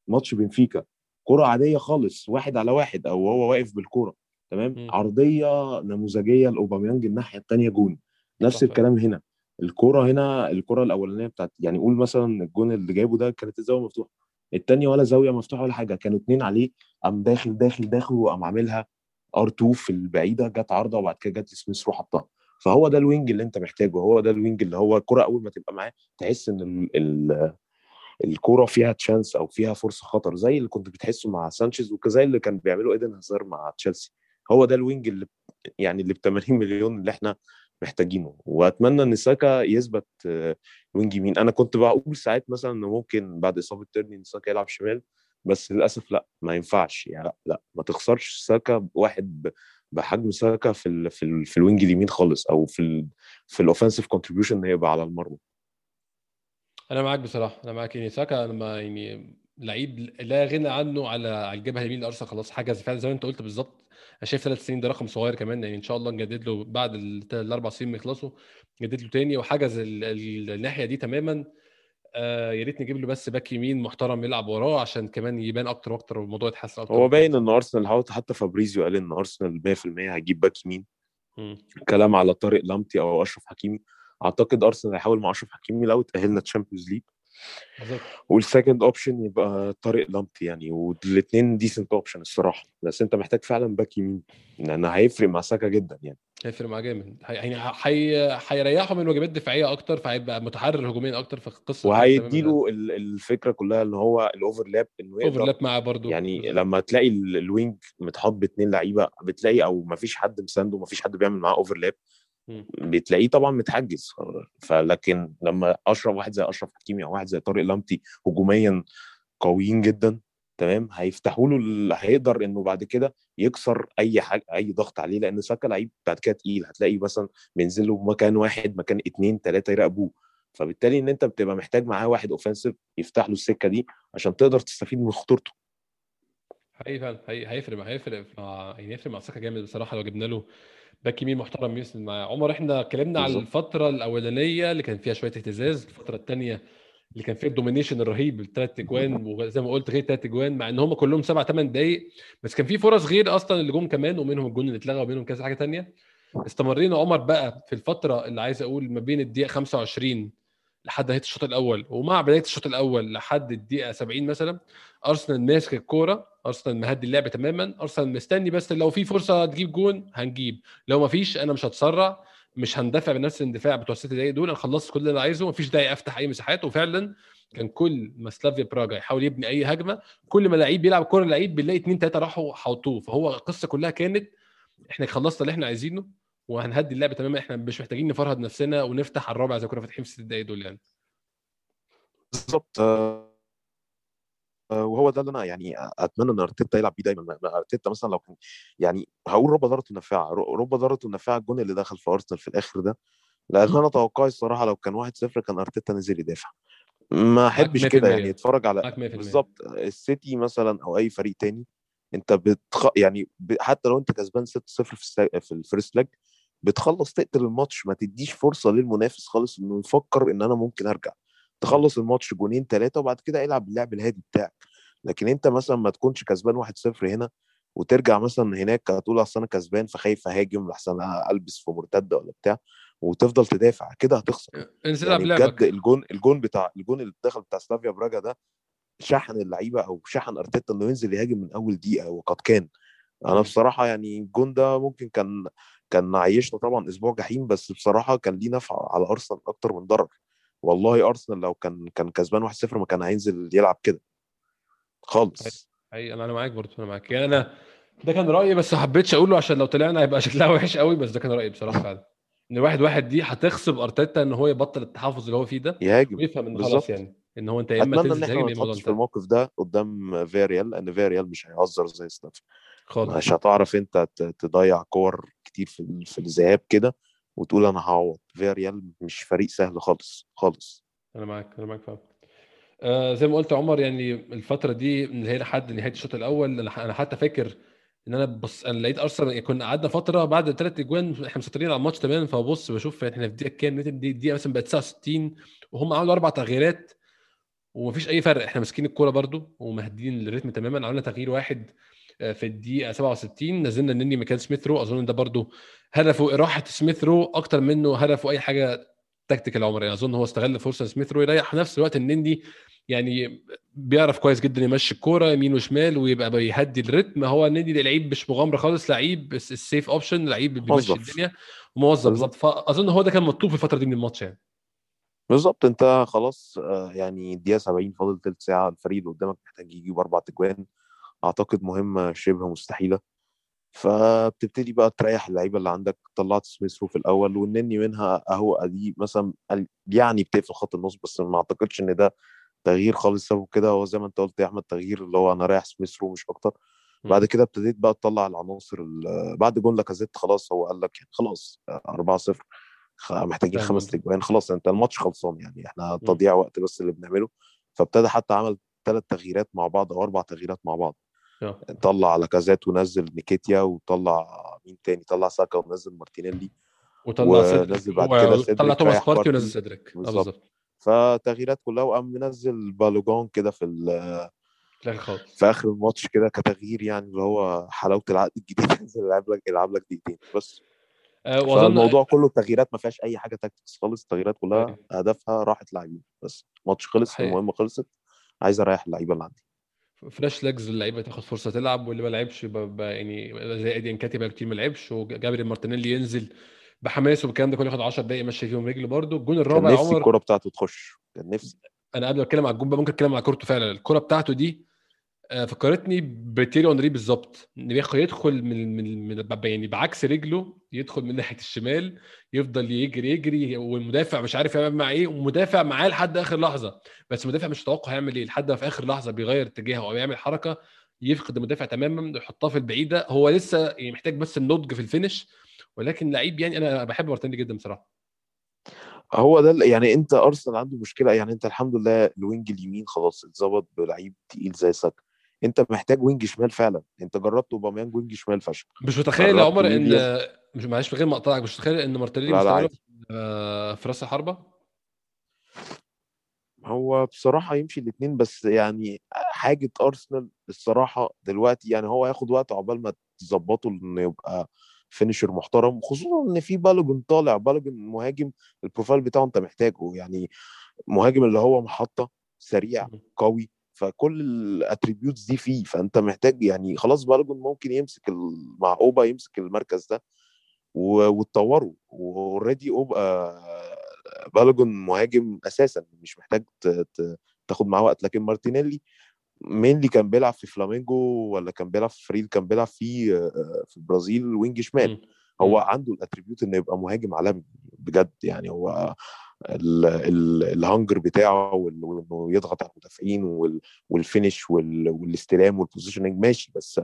ماتش بنفيكا كرة عادية خالص واحد على واحد أو هو واقف بالكرة تمام؟
مم.
عرضية نموذجية لأوباميانج الناحية الثانية جون. نفس
فعلا
الكلام هنا. الكرة هنا الكرة الأولانية بتاعت يعني قول مثلا الجون اللي جايبه ده كانت الزاوية مفتوحة. الثانية ولا زاوية مفتوحة ولا حاجة كانوا اتنين عليه قام داخل داخل داخل وقام عاملها R2 في البعيدة جت عارضة وبعد كده جت سميث رو حطها. فهو ده ال wing اللي أنت محتاجه هو ده الوينج اللي هو الكره أول ما تبقى معاه تحس إن ال ال الكورة فيها chance أو فيها فرصة خطر زي اللي كنت بتحسه مع سانشيز وزي اللي كان بيعمله إيدن هازار مع تشيلسي. هو ده ال wing اللي يعني اللي ب 80 مليون اللي إحنا محتاجينه. وأتمنى إن ساكا يثبت آه، wing يمين. أنا كنت بقول ساعات مثلا إنه ممكن بعد إصابة تيرني إن ساكا يلعب شمال بس للأسف لأ ما ينفعش. يعني لأ, لأ ما تخسرش ساكا واحد بحجم ساكا في ال في ال في ال wing اليمين خالص أو في ال في ال offensive contribution هيبقى على المرمى.
أنا معاك بصراحة أنا معاك. يعني ساكا لما يعني لعيب لا غنى عنه على على الجبهة اليمين لأرسنال خلاص حجز فعلا زي ما أنت قلت بالظبط. أنا شايف ثلاث سنين ده رقم صغير كمان. يعني إن شاء الله نجدد له بعد ال- الأربع سنين ما يخلصوا نجدد له تاني. وحجز ال- ال- الناحية دي تماما آه يا ريت نجيب له بس back يمين محترم يلعب وراه عشان كمان يبان أكتر وأكتر والموضوع يتحسن أكتر.
هو باين إن أرسنال حتى فابريزيو قال إن أرسنال 100% هيجيب back يمين. كلام على طارق لامتي أو أشرف حكيمي. أعتقد أرسنال هيحاول مع أشرف حكيمي لو تأهلنا Champions League.
وال
second option يبقى طارق لامتي يعني والاثنين decent option الصراحة. بس أنت محتاج فعلا back يمين. لأن هيفرق مع ساكا جدا يعني.
هيفرق معاه جامد. يعني هي- هيريحه من واجبات دفاعية أكتر فهيبقى متحرر هجوميا أكتر فالقصة
وهيديله ال- الفكرة كلها إن هو ال overlap إنه يقدر
overlap معاه برضه.
يعني
بالظبط.
لما تلاقي ال- ال wing متحط باثنين لعيبة بتلاقي أو ما فيش حد مسانده ما فيش حد بيعمل معاه
overlap.
بتلاقيه طبعا متحجز. فلكن لما أشرف واحد زي أشرف حكيمي أو واحد زي طارق لامتي هجوميا قويين جدا تمام هيفتحوا له ال- هيقدر إنه بعد كده يكسر أي حاجة أي ضغط عليه لأن ساكا لعيب بعد كده تقيل. هتلاقي مثلا بينزل له مكان واحد مكان اتنين تلاتة يراقبوه. فبالتالي إن أنت بتبقى محتاج معاه واحد اوفensive يفتح له السكة دي عشان تقدر تستفيد من خطورته.
حقيقي فعلا حقيقي هيفرق مع هيفرق مع يعني هيفرق مع ساكا جامد بصراحة لو جبنا له back يمين محترم يسند معاه عمر. إحنا اتكلمنا على
بالظبط.
الفترة الأولانية اللي كان فيها شوية اهتزاز الفترة الثانية اللي كان فيها ال domination الرهيب بالثلاث اجوان وزي ما قلت غير ثلاث اجوان مع إن هم كلهم سبع ثمان دقائق بس كان في فرص غير أصلا اللي جم كمان ومنهم الجون اللي اتلغى ومنهم كذا حاجة ثانية استمرينا. عمر بقى في الفترة اللي عايز أقول ما بين الدقيقة 25 لحد نهاية الشوط الأول. ومع بداية الشوط الأول لحد الدقيقة 70 مثلا أرسنال ماسك الكورة أرسنال مهدي اللعب تماما أرسنال مستني بس لو في فرصة تجيب جون هنجيب. لو ما فيش أنا مش هتسرع مش هندفع بنفس الاندفاع بتوع الست دقايق دول أنا خلصت كل اللي أنا عايزه مفيش داعي أفتح أي مساحات. وفعلا كان كل ما سلافيا براجا يحاول يبني أي هجمة كل ما لعيب بيلعب كورة لعيب بنلاقي اثنين ثلاثة راحوا حوطوه فهو القصة كلها كانت إحنا خلصنا اللي إحنا عايزينه. وهنهدي اللعب تماما. إحنا مش محتاجين نفرهد نفسنا ونفتح على الرابع زي كنا فاتحين في الست دقايق دول يعني.
بالظبط. آه، آه، وهو ده اللي أنا يعني أتمنى إن أرتيتا يلعب بيه دايما. ما- ما أرتيتا مثلا لو كان يعني هقول رب ضارته النافعه ر- رب ضارته النافعه الجون اللي دخل في أرسنال في الآخر ده. لأن أنا توقعي الصراحة لو كان 1-0 كان أرتيتا نزل يدافع. ما أحبش كده يعني.
100%.
أتفرج على
معاك 100%
بالظبط. السيتي مثلا أو أي فريق تاني أنت بتخ... يعني ب... حتى لو أنت كسبان 6-0 في. في ال first leg بتخلص تقتل الماتش ما تديش فرصة للمنافس خالص إنه يفكر إن أنا ممكن أرجع. تخلص الماتش جونين ثلاثة وبعد كده العب اللعب الهادي بتاعك. لكن أنت مثلا ما تكونش كسبان 1-0 هنا وترجع مثلا هناك هتقول أصل أنا كسبان فخايف أهاجم لحسن ألبس في مرتدة ولا بتاع وتفضل تدافع كده هتخسر.
انزل
يعني بجد الجون الجون بتاع الجون اللي دخل بتاع سلافيا براجا ده شحن اللعيبة أو شحن أرتيتا إنه ينزل يهاجم من أول دقيقة وقد كان.
أنا.
بصراحة يعني الجون ده ممكن كان كان عيشنا طبعا أسبوع جحيم بس بصراحة كان ليه نفع على أرسنال أكتر من ضرر. والله أرسنال لو كان كان كسبان 1-0 ما كان هينزل يلعب كده. خالص.
أي أنا أنا معاك برضه أنا معاك. يعني أنا ده كان رأيي بس ما حبيتش أقوله عشان لو طلعنا هيبقى شكلها وحش قوي بس ده كان رأيي بصراحة فعلا. إن واحد واحد دي هتغصب أرتيتا إن هو يبطل التحفظ اللي هو فيه ده
يهاجم
ويفهم إن خلاص يعني إن هو أنت يا
إما
تنزل تهاجم يا
إما في الموقف ده قدام فيريال لأن فيريال مش هيهزر زي ستاف
خالص.
مش هتعرف أنت تضيع كور كتير في في الذهاب كده وتقول أنا هعوض. فيريال مش فريق سهل خالص خالص.
أنا معاك أنا معاك فعلا. آه زي ما قلت عمر يعني الفترة دي اللي هي لحد نهاية الشوط الأول أنا حتى فاكر إن أنا بص أنا لقيت أرسنال كنا قعدنا فترة بعد ثلاث أجوان إحنا مسيطرين على الماتش تماما فبص بشوف إحنا في دقيقة كام لقيت دي دقيقة مثلا بقت 69 وهم عملوا أربع تغييرات ومفيش أي فرق. إحنا ماسكين الكورة برضو ومهدين ال rhythm تماما عملنا تغيير واحد في الدقيقة 67 نزلنا النني مكان سميث رو. أظن ده برضو هدفه إراحة سميث رو أكتر منه هدفه أي حاجة tactical عمر. يعني أظن هو استغل فرصة سميث رو يريح في نفس الوقت النني يعني بيعرف كويس جدا يمشي الكورة يمين وشمال ويبقى بيهدي ال rhythm. هو النني ده لعيب مش مغامرة خالص لعيب الس- ال safe option لعيب بيمشي. الدنيا وموظف
بالظبط.
فأظن هو ده كان مطلوب في الفترة دي من الماتش يعني.
بالظبط. أنت خلاص آه، يعني الدقيقة 70 فاضل تلت ساعة. الفريق اللي قدامك محتاج يجيب أربع تجوان. أعتقد مهمة شبه مستحيلة. فبتبتدي بقى تريح اللعيبة اللي عندك. طلعت سميث رو في الأول والنني منها أهو أدي مثلا يعني بتقفل خط النص بس ما أعتقدش إن ده تغيير خالص. سبب كده هو زي ما أنت قلت يا أحمد تغيير اللي هو أنا رايح سميث رو مش أكتر. بعد كده ابتديت بقى تطلع العناصر ال- بعد جون لاكازيت خلاص هو قال لك يعني خلاص 4-0 خ- محتاجين
فاهم
خمس. تجوان خلاص أنت الماتش خلصان يعني. إحنا تضييع وقت بس اللي بنعمله. فابتدى حتى عمل ثلاث تغييرات مع بعض أو أربع تغييرات مع بعض.
آه.
طلع لاكازيت ونزل نكيتيا وطلع مين تاني طلع ساكا ونزل مارتينيلي
وطلع
ونزل بعد كده سيدريك
طلع توماس بارتي. ونزل سيدريك آه
بالظبط. فتغييرات كلها وقام منزل بالوجن كده في ال-
في
آخر الماتش كده كتغيير يعني اللي هو حلاوة العقد الجديد ينزل يلعب لك يلعب لك دقيقتين بس
آه، وأظن
فالموضوع كله تغييرات ما فيهاش أي حاجة tactics خالص التغييرات كلها
أيوة.
هدفها راحه لاعبين بس الماتش خلص. المهمه خلصت عايز أريح اللعيبة اللي عندي
fresh legs اللعيبة تاخد فرصة تلعب واللي ما لعبش يعني زي إيدي نكيتيا بقى كتير ما لعبش وجابري مارتينيلي ينزل بحماس والكلام ده كله ياخد 10 دقايق يمشي فيهم رجل برده الجون
كان
الرابع يا
نفسي
عمر
الكوره بتاعته تخش كان نفسي.
أنا قبل ما أتكلم على الجون بقى ممكن أتكلم على كورته فعلا. الكوره بتاعته دي فكرتني بتييري هنري بالظبط. إن بياخد يدخل من من من يعني بعكس رجله يدخل من ناحية الشمال يفضل يجري يجري والمدافع مش عارف يعمل مع إيه والمدافع معاه لحد آخر لحظة. بس المدافع مش متوقع هيعمل إيه لحد ما في آخر لحظة بيغير اتجاهه أو يعمل حركة يفقد المدافع تماما ويحطها في البعيدة. هو لسه يعني محتاج بس النضج في ال finish ولكن لعيب يعني أنا بحب مارتينيلي جدا بصراحة.
هو ده يعني أنت أرسنال عنده مشكلة يعني أنت الحمد لله ال wing اليمين خلاص اتظبط بلعيب تقيل زي ساكا. أنت محتاج wing شمال فعلا. أنت جربت أوباميانج wing شمال فشل
مش متخيل يا عمر
إن.
مش معلش من غير ما أقطعك مش متخيل إن مارتينيلي
عادي.
آه، في راس الحربة؟
هو بصراحة يمشي الاثنين بس يعني حاجة أرسنال الصراحة دلوقتي يعني هو هياخد وقت عقبال ما تظبطه إنه يبقى finisher محترم خصوصا إن في بالوجن طالع بالوجن مهاجم ال profile بتاعه أنت محتاجه. يعني مهاجم اللي هو محطة سريع قوي فكل ال attributes دي فيه فأنت محتاج يعني خلاص بالوجن ممكن يمسك مع أوبا يمسك المركز ده وتطوره و already أوبا بالوجن مهاجم أساسا مش محتاج تاخد معاه وقت لكن مارتينيلي mainly كان بيلعب في فلامينجو ولا كان بيلعب في فريل كان بيلعب في آه، في البرازيل wing شمال. هو. عنده ال attribute إنه يبقى مهاجم عالمي بجد يعني هو ال hunger بتاعه وإنه يضغط على المدافعين وال- وال finish وال- والاستلام وال positioning ماشي بس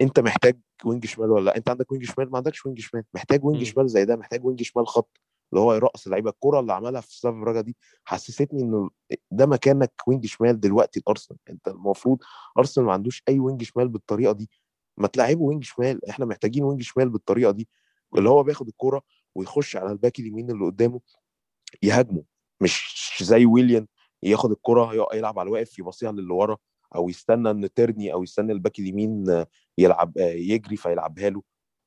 أنت محتاج wing شمال ولا لأ؟ أنت عندك wing شمال؟ ما عندكش wing شمال. محتاج
wing.
شمال زي ده محتاج wing شمال خط. اللي هو يرقص اللعيبه الكرة اللي عملها في سلافيا براج دي حسستني إنه ده مكانك wing شمال دلوقتي الأرسنال. أنت المفروض أرسنال ما عندوش أي wing شمال بالطريقة دي. ما تلعبه wing شمال. إحنا محتاجين wing شمال بالطريقة دي. اللي هو بياخد الكرة ويخش على ال back اليمين اللي قدامه يهاجمه مش زي ويليان ياخد الكرة يق- يلعب على الواقف يبصيها للي ورا أو يستنى إن تيرني أو يستنى ال back اليمين يلعب آه، يجري فيلعبها له.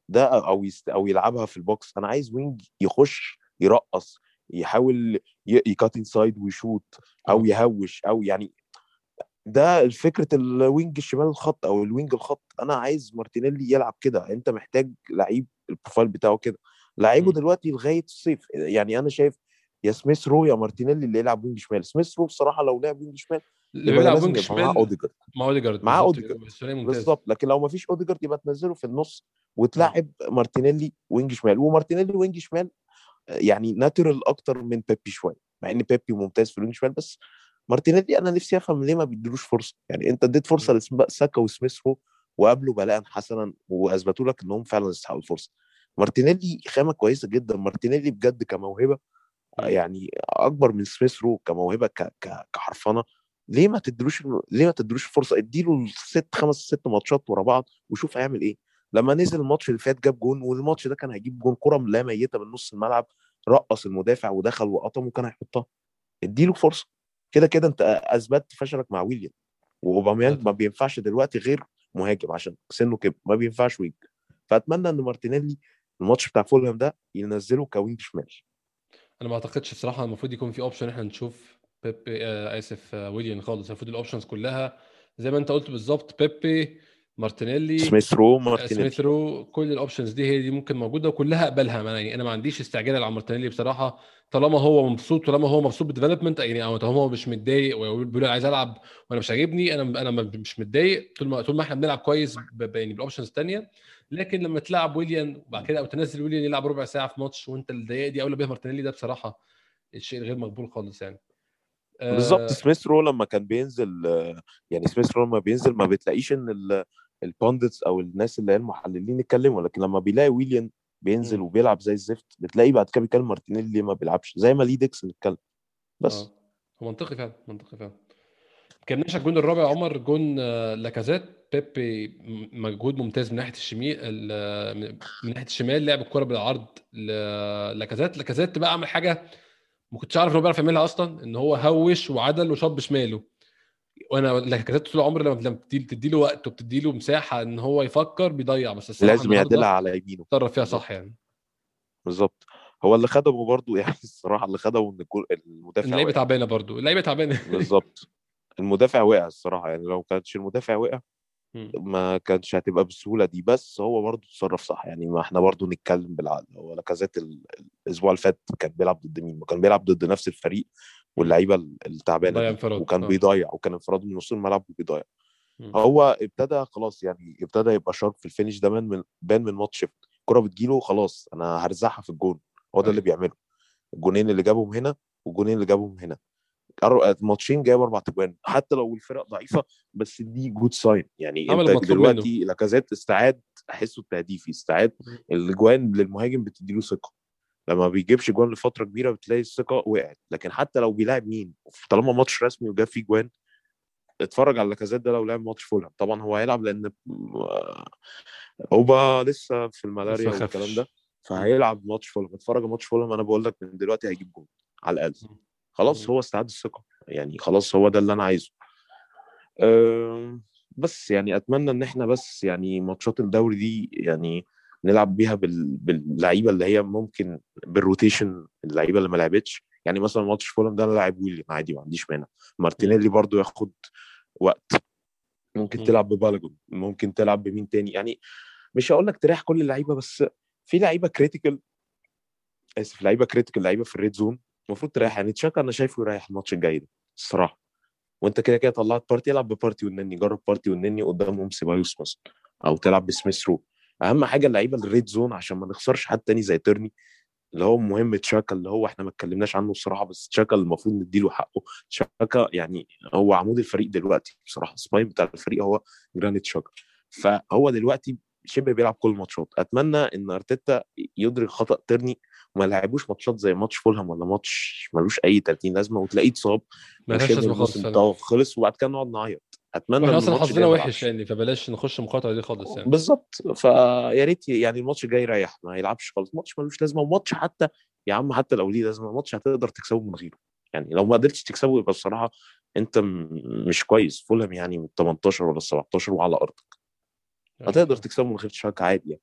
ده أو يست أو يلعبها في ال box. أنا عايز wing يخش يرقص يحاول ي cut inside ويشوط
أو.
يهوش أو يعني ده فكرة ال wing الشمال الخط أو ال wing الخط. أنا عايز مارتينيلي يلعب كده. أنت محتاج لعيب ال profile بتاعه كده. لعيبه. دلوقتي لغاية الصيف. يعني أنا شايف يا سميث رو يا مارتينيلي اللي يلعب wing شمال. سميث رو بصراحة لو لعب wing شمال
اللي بيلعب
wing
شمال
أوديجارد.
مع أوديجارد
معاه
بالظبط أوديجارد. ثلاثي ممتاز.
بالظبط. لكن لو ما فيش أوديجارد يبقى تنزله في النص. وتلعب مارتينيلي wing شمال. ومارتينيلي wing شمال يعني natural أكتر من بيبي شوية مع إن بيبي ممتاز في ال wing شمال بس مارتينيلي أنا نفسي أفهم ليه ما بيديلوش فرصة. يعني أنت اديت
فرصة.
لساكا وسميث رو وقابلوا بلاء حسنا وأثبتوا لك إنهم فعلا يستحقوا الفرصة. مارتينيلي خامة كويسة جدا. مارتينيلي بجد
كموهبة.
يعني أكبر من سميث رو كموهبة ك... ك... كحرفنة ليه ما تدلوش ليه ما تدلوش فرصة؟ اديله ست خمس ست ماتشات ورا بعض وشوف هيعمل إيه. لما نزل الماتش اللي فات جاب جون والماتش ده كان هيجيب جون كرة لا ميتة من نص الملعب رقص المدافع ودخل وقطم وكان هيحطها. اديله فرصة. كده كده أنت اثبتت فشلك مع ويليان. وأوباميانج ما بينفعش دلوقتي غير مهاجم عشان سنه كبر ما بينفعش wing. فأتمنى إن مارتينيلي الماتش بتاع فولهام ده ينزله ك wing شمال.
أنا ما أعتقدش الصراحة المفروض يكون في option إحنا نشوف بيبي آه آسف آه ويليان خالص. المفروض ال options كلها زي ما أنت قلت بالظبط بيبي مارتينيلي
سميث رو
آه،
مارتينيلي.
سميث رو كل ال options دي هي دي ممكن موجودة وكلها اقبلها يعني أنا ما عنديش استعجال على مارتينيلي بصراحة. طالما هو مبسوط طالما هو مبسوط بال development يعني أو طالما هو مش متضايق وبيقول عايز ألعب وأنا مش عاجبني أنا أنا مش متضايق. طول ما طول ما إحنا بنلعب كويس يعني بال options الثانية لكن لما تلعب ويليان وبعد كده أو تنزل ويليان يلعب ربع ساعة في ماتش وأنت الدقائق دي اولى بيها مارتينيلي ده بصراحة الشيء الغير مقبول خالص يعني.
بالظبط.
آه
سميث رو لما كان بينزل آه، يعني سميث رو لما بينزل ما بتلاقيش إن ال pundits أو الناس اللي هي المحللين يتكلموا لكن لما بيلاقي ويليان بينزل. وبيلعب زي الزفت بتلاقيه بعد كده بيتكلم مارتينيلي ليه ما بيلعبش زي ما ليه ديكسون اتكلم. بس.
هو منطقي فعلا منطقي فعلا. كملناش الجون الرابع يا عمر جون آه، لاكازيت. بيبي مجهود ممتاز من ناحية الشمال من ناحية الشمال لعب الكرة بالعرض لاكازيت. لاكازيت بقى عمل حاجة ما كنتش عارف انه بيعرف يعملها أصلا إن هو هوش وعدل وشاط بشماله. وأنا لاكازيت طول عمري لما بتدي له وقت وبتدي له مساحة ان هو يفكر بيضيع بس
لازم يعدلها على يمينه.
اتصرف فيها صح يعني.
بالظبط. هو اللي خدمه برضه يعني الصراحة اللي خدمه ان المدافع اللعيبة
تعبانة برضو. اللعيبة تعبانة.
بالظبط. المدافع وقع الصراحة يعني لو كانش المدافع وقع. ما كانش هتبقى بالسهولة دي. بس هو برضه اتصرف صح يعني. ما إحنا برضه نتكلم بالعقل هو لاكازيت ال- الأسبوع اللي فات كان بيلعب ضد مين؟ ما كان بيلعب ضد نفس الفريق. واللعيبة ال-
التعبانة
وكان
آه.
بيضيع وكان انفراده من نص الملعب وبيضيع. هو ابتدى خلاص يعني ابتدى يبقى شارب في ال finish ده بان من بان من ماتش الكرة بتجيله خلاص أنا هرزعها في الجون. هو ده اللي
أيوه.
بيعمله. الجونين اللي جابهم هنا والجونين اللي جابهم هنا. ماتشين جايب أربع تجوان حتى لو الفرق ضعيفة بس دي good sign يعني
أنت
دلوقتي لاكازيت استعاد حسه التهديفي استعاد. الاجوان للمهاجم بتديله ثقة. لما بيجيبش جوان لفترة كبيرة بتلاقي الثقة وقعت لكن حتى لو بيلاعب مين طالما ماتش رسمي وجاب فيه جوان اتفرج على لاكازيت ده لو لعب ماتش فولهام طبعا هو هيلعب لأن أوبا لسه في الملاريا والكلام ده. فهيلعب ماتش فولهام اتفرج على ماتش فولهام أنا بقول لك من دلوقتي هيجيب جون على
الأقل.
خلاص. هو استعاد الثقة يعني خلاص هو ده اللي أنا عايزه أه بس يعني أتمنى إن إحنا بس يعني ماتشات الدوري دي يعني نلعب بيها بال... باللعيبة اللي هي ممكن بال rotation اللعيبة اللي ما لعبتش. يعني مثلا ماتش فولهام ده أنا لاعب ويليام عادي ما عنديش مانع. مارتينيلي برضو ياخد وقت. ممكن. تلعب ببالوجون ممكن تلعب بمين تاني. يعني مش هقول لك تريح كل اللعيبة بس في لعيبة critical آسف لعيبة critical لعيبة في ال red zone المفروض تريح. يعني تشاكا أنا شايفه يريح الماتش الجاي ده الصراحة. وأنت كده كده طلعت بارتي العب ببارتي والنني جرب بارتي والنني قدامهم سيبايوس مثلا أو تلعب بسميث رو. أهم حاجة اللعيبة ال red zone عشان ما نخسرش حد تاني زي تيرني اللي هو مهم تشاكا اللي هو إحنا ما اتكلمناش عنه الصراحة بس تشاكا المفروض نديله حقه. تشاكا يعني هو عمود الفريق دلوقتي بصراحة ال spine بتاع الفريق هو جرانيت شاكا فهو دلوقتي شبه بيلعب كل الماتشات. أتمنى إن أرتيتا يدرك خطأ تيرني وما لعبوش ماتشات زي ماتش فولهام ولا ماتش ملوش أي 30 لازمة وتلاقيه اتصاب
ملهاش
وشبه
لازمة خالص
خلص وبعد كده نقعد نعيط.
أتمنى
وإحنا
إن
أصلا
حظنا وحش يعني فبلاش نخش المقاطعه دي خالص يعني.
بالظبط. فيا ريت يعني الماتش الجاي يريح ما يلعبش خالص. ماتش ملوش لازمة وماتش حتى يا عم حتى لو ليه لازمة ماتش هتقدر تكسبه من غيره. يعني لو ما قدرتش تكسبه يبقى الصراحة أنت مش كويس. فولهام يعني من 18 ولا 17 وعلى أرضك. هتقدر تكسبه من غير تشاكا عادي يعني.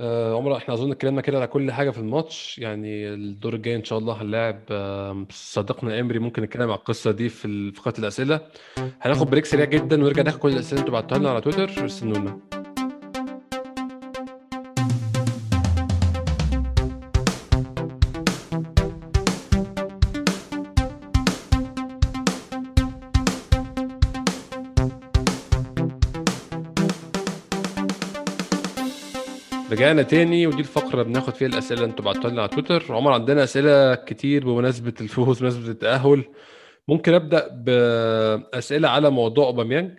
آه عمر إحنا اظن اتكلمنا كده على كل حاجة في الماتش. يعني الدور الجاي ان شاء الله هنلاعب آه، صديقنا إمري ممكن نتكلم على القصة دي في فقره الأسئلة. هناخد بريك سريع جدا ونرجع ناخد كل الأسئلة اللي أنتوا بعتوها لنا على تويتر. استنونا رجعنا تاني ودي الفقرة بناخد فيها الأسئلة اللي أنتوا بعتوها لنا على تويتر. عمر عندنا أسئلة كتير بمناسبة الفوز بمناسبة التأهل. ممكن أبدأ بأسئلة على موضوع أوباميانج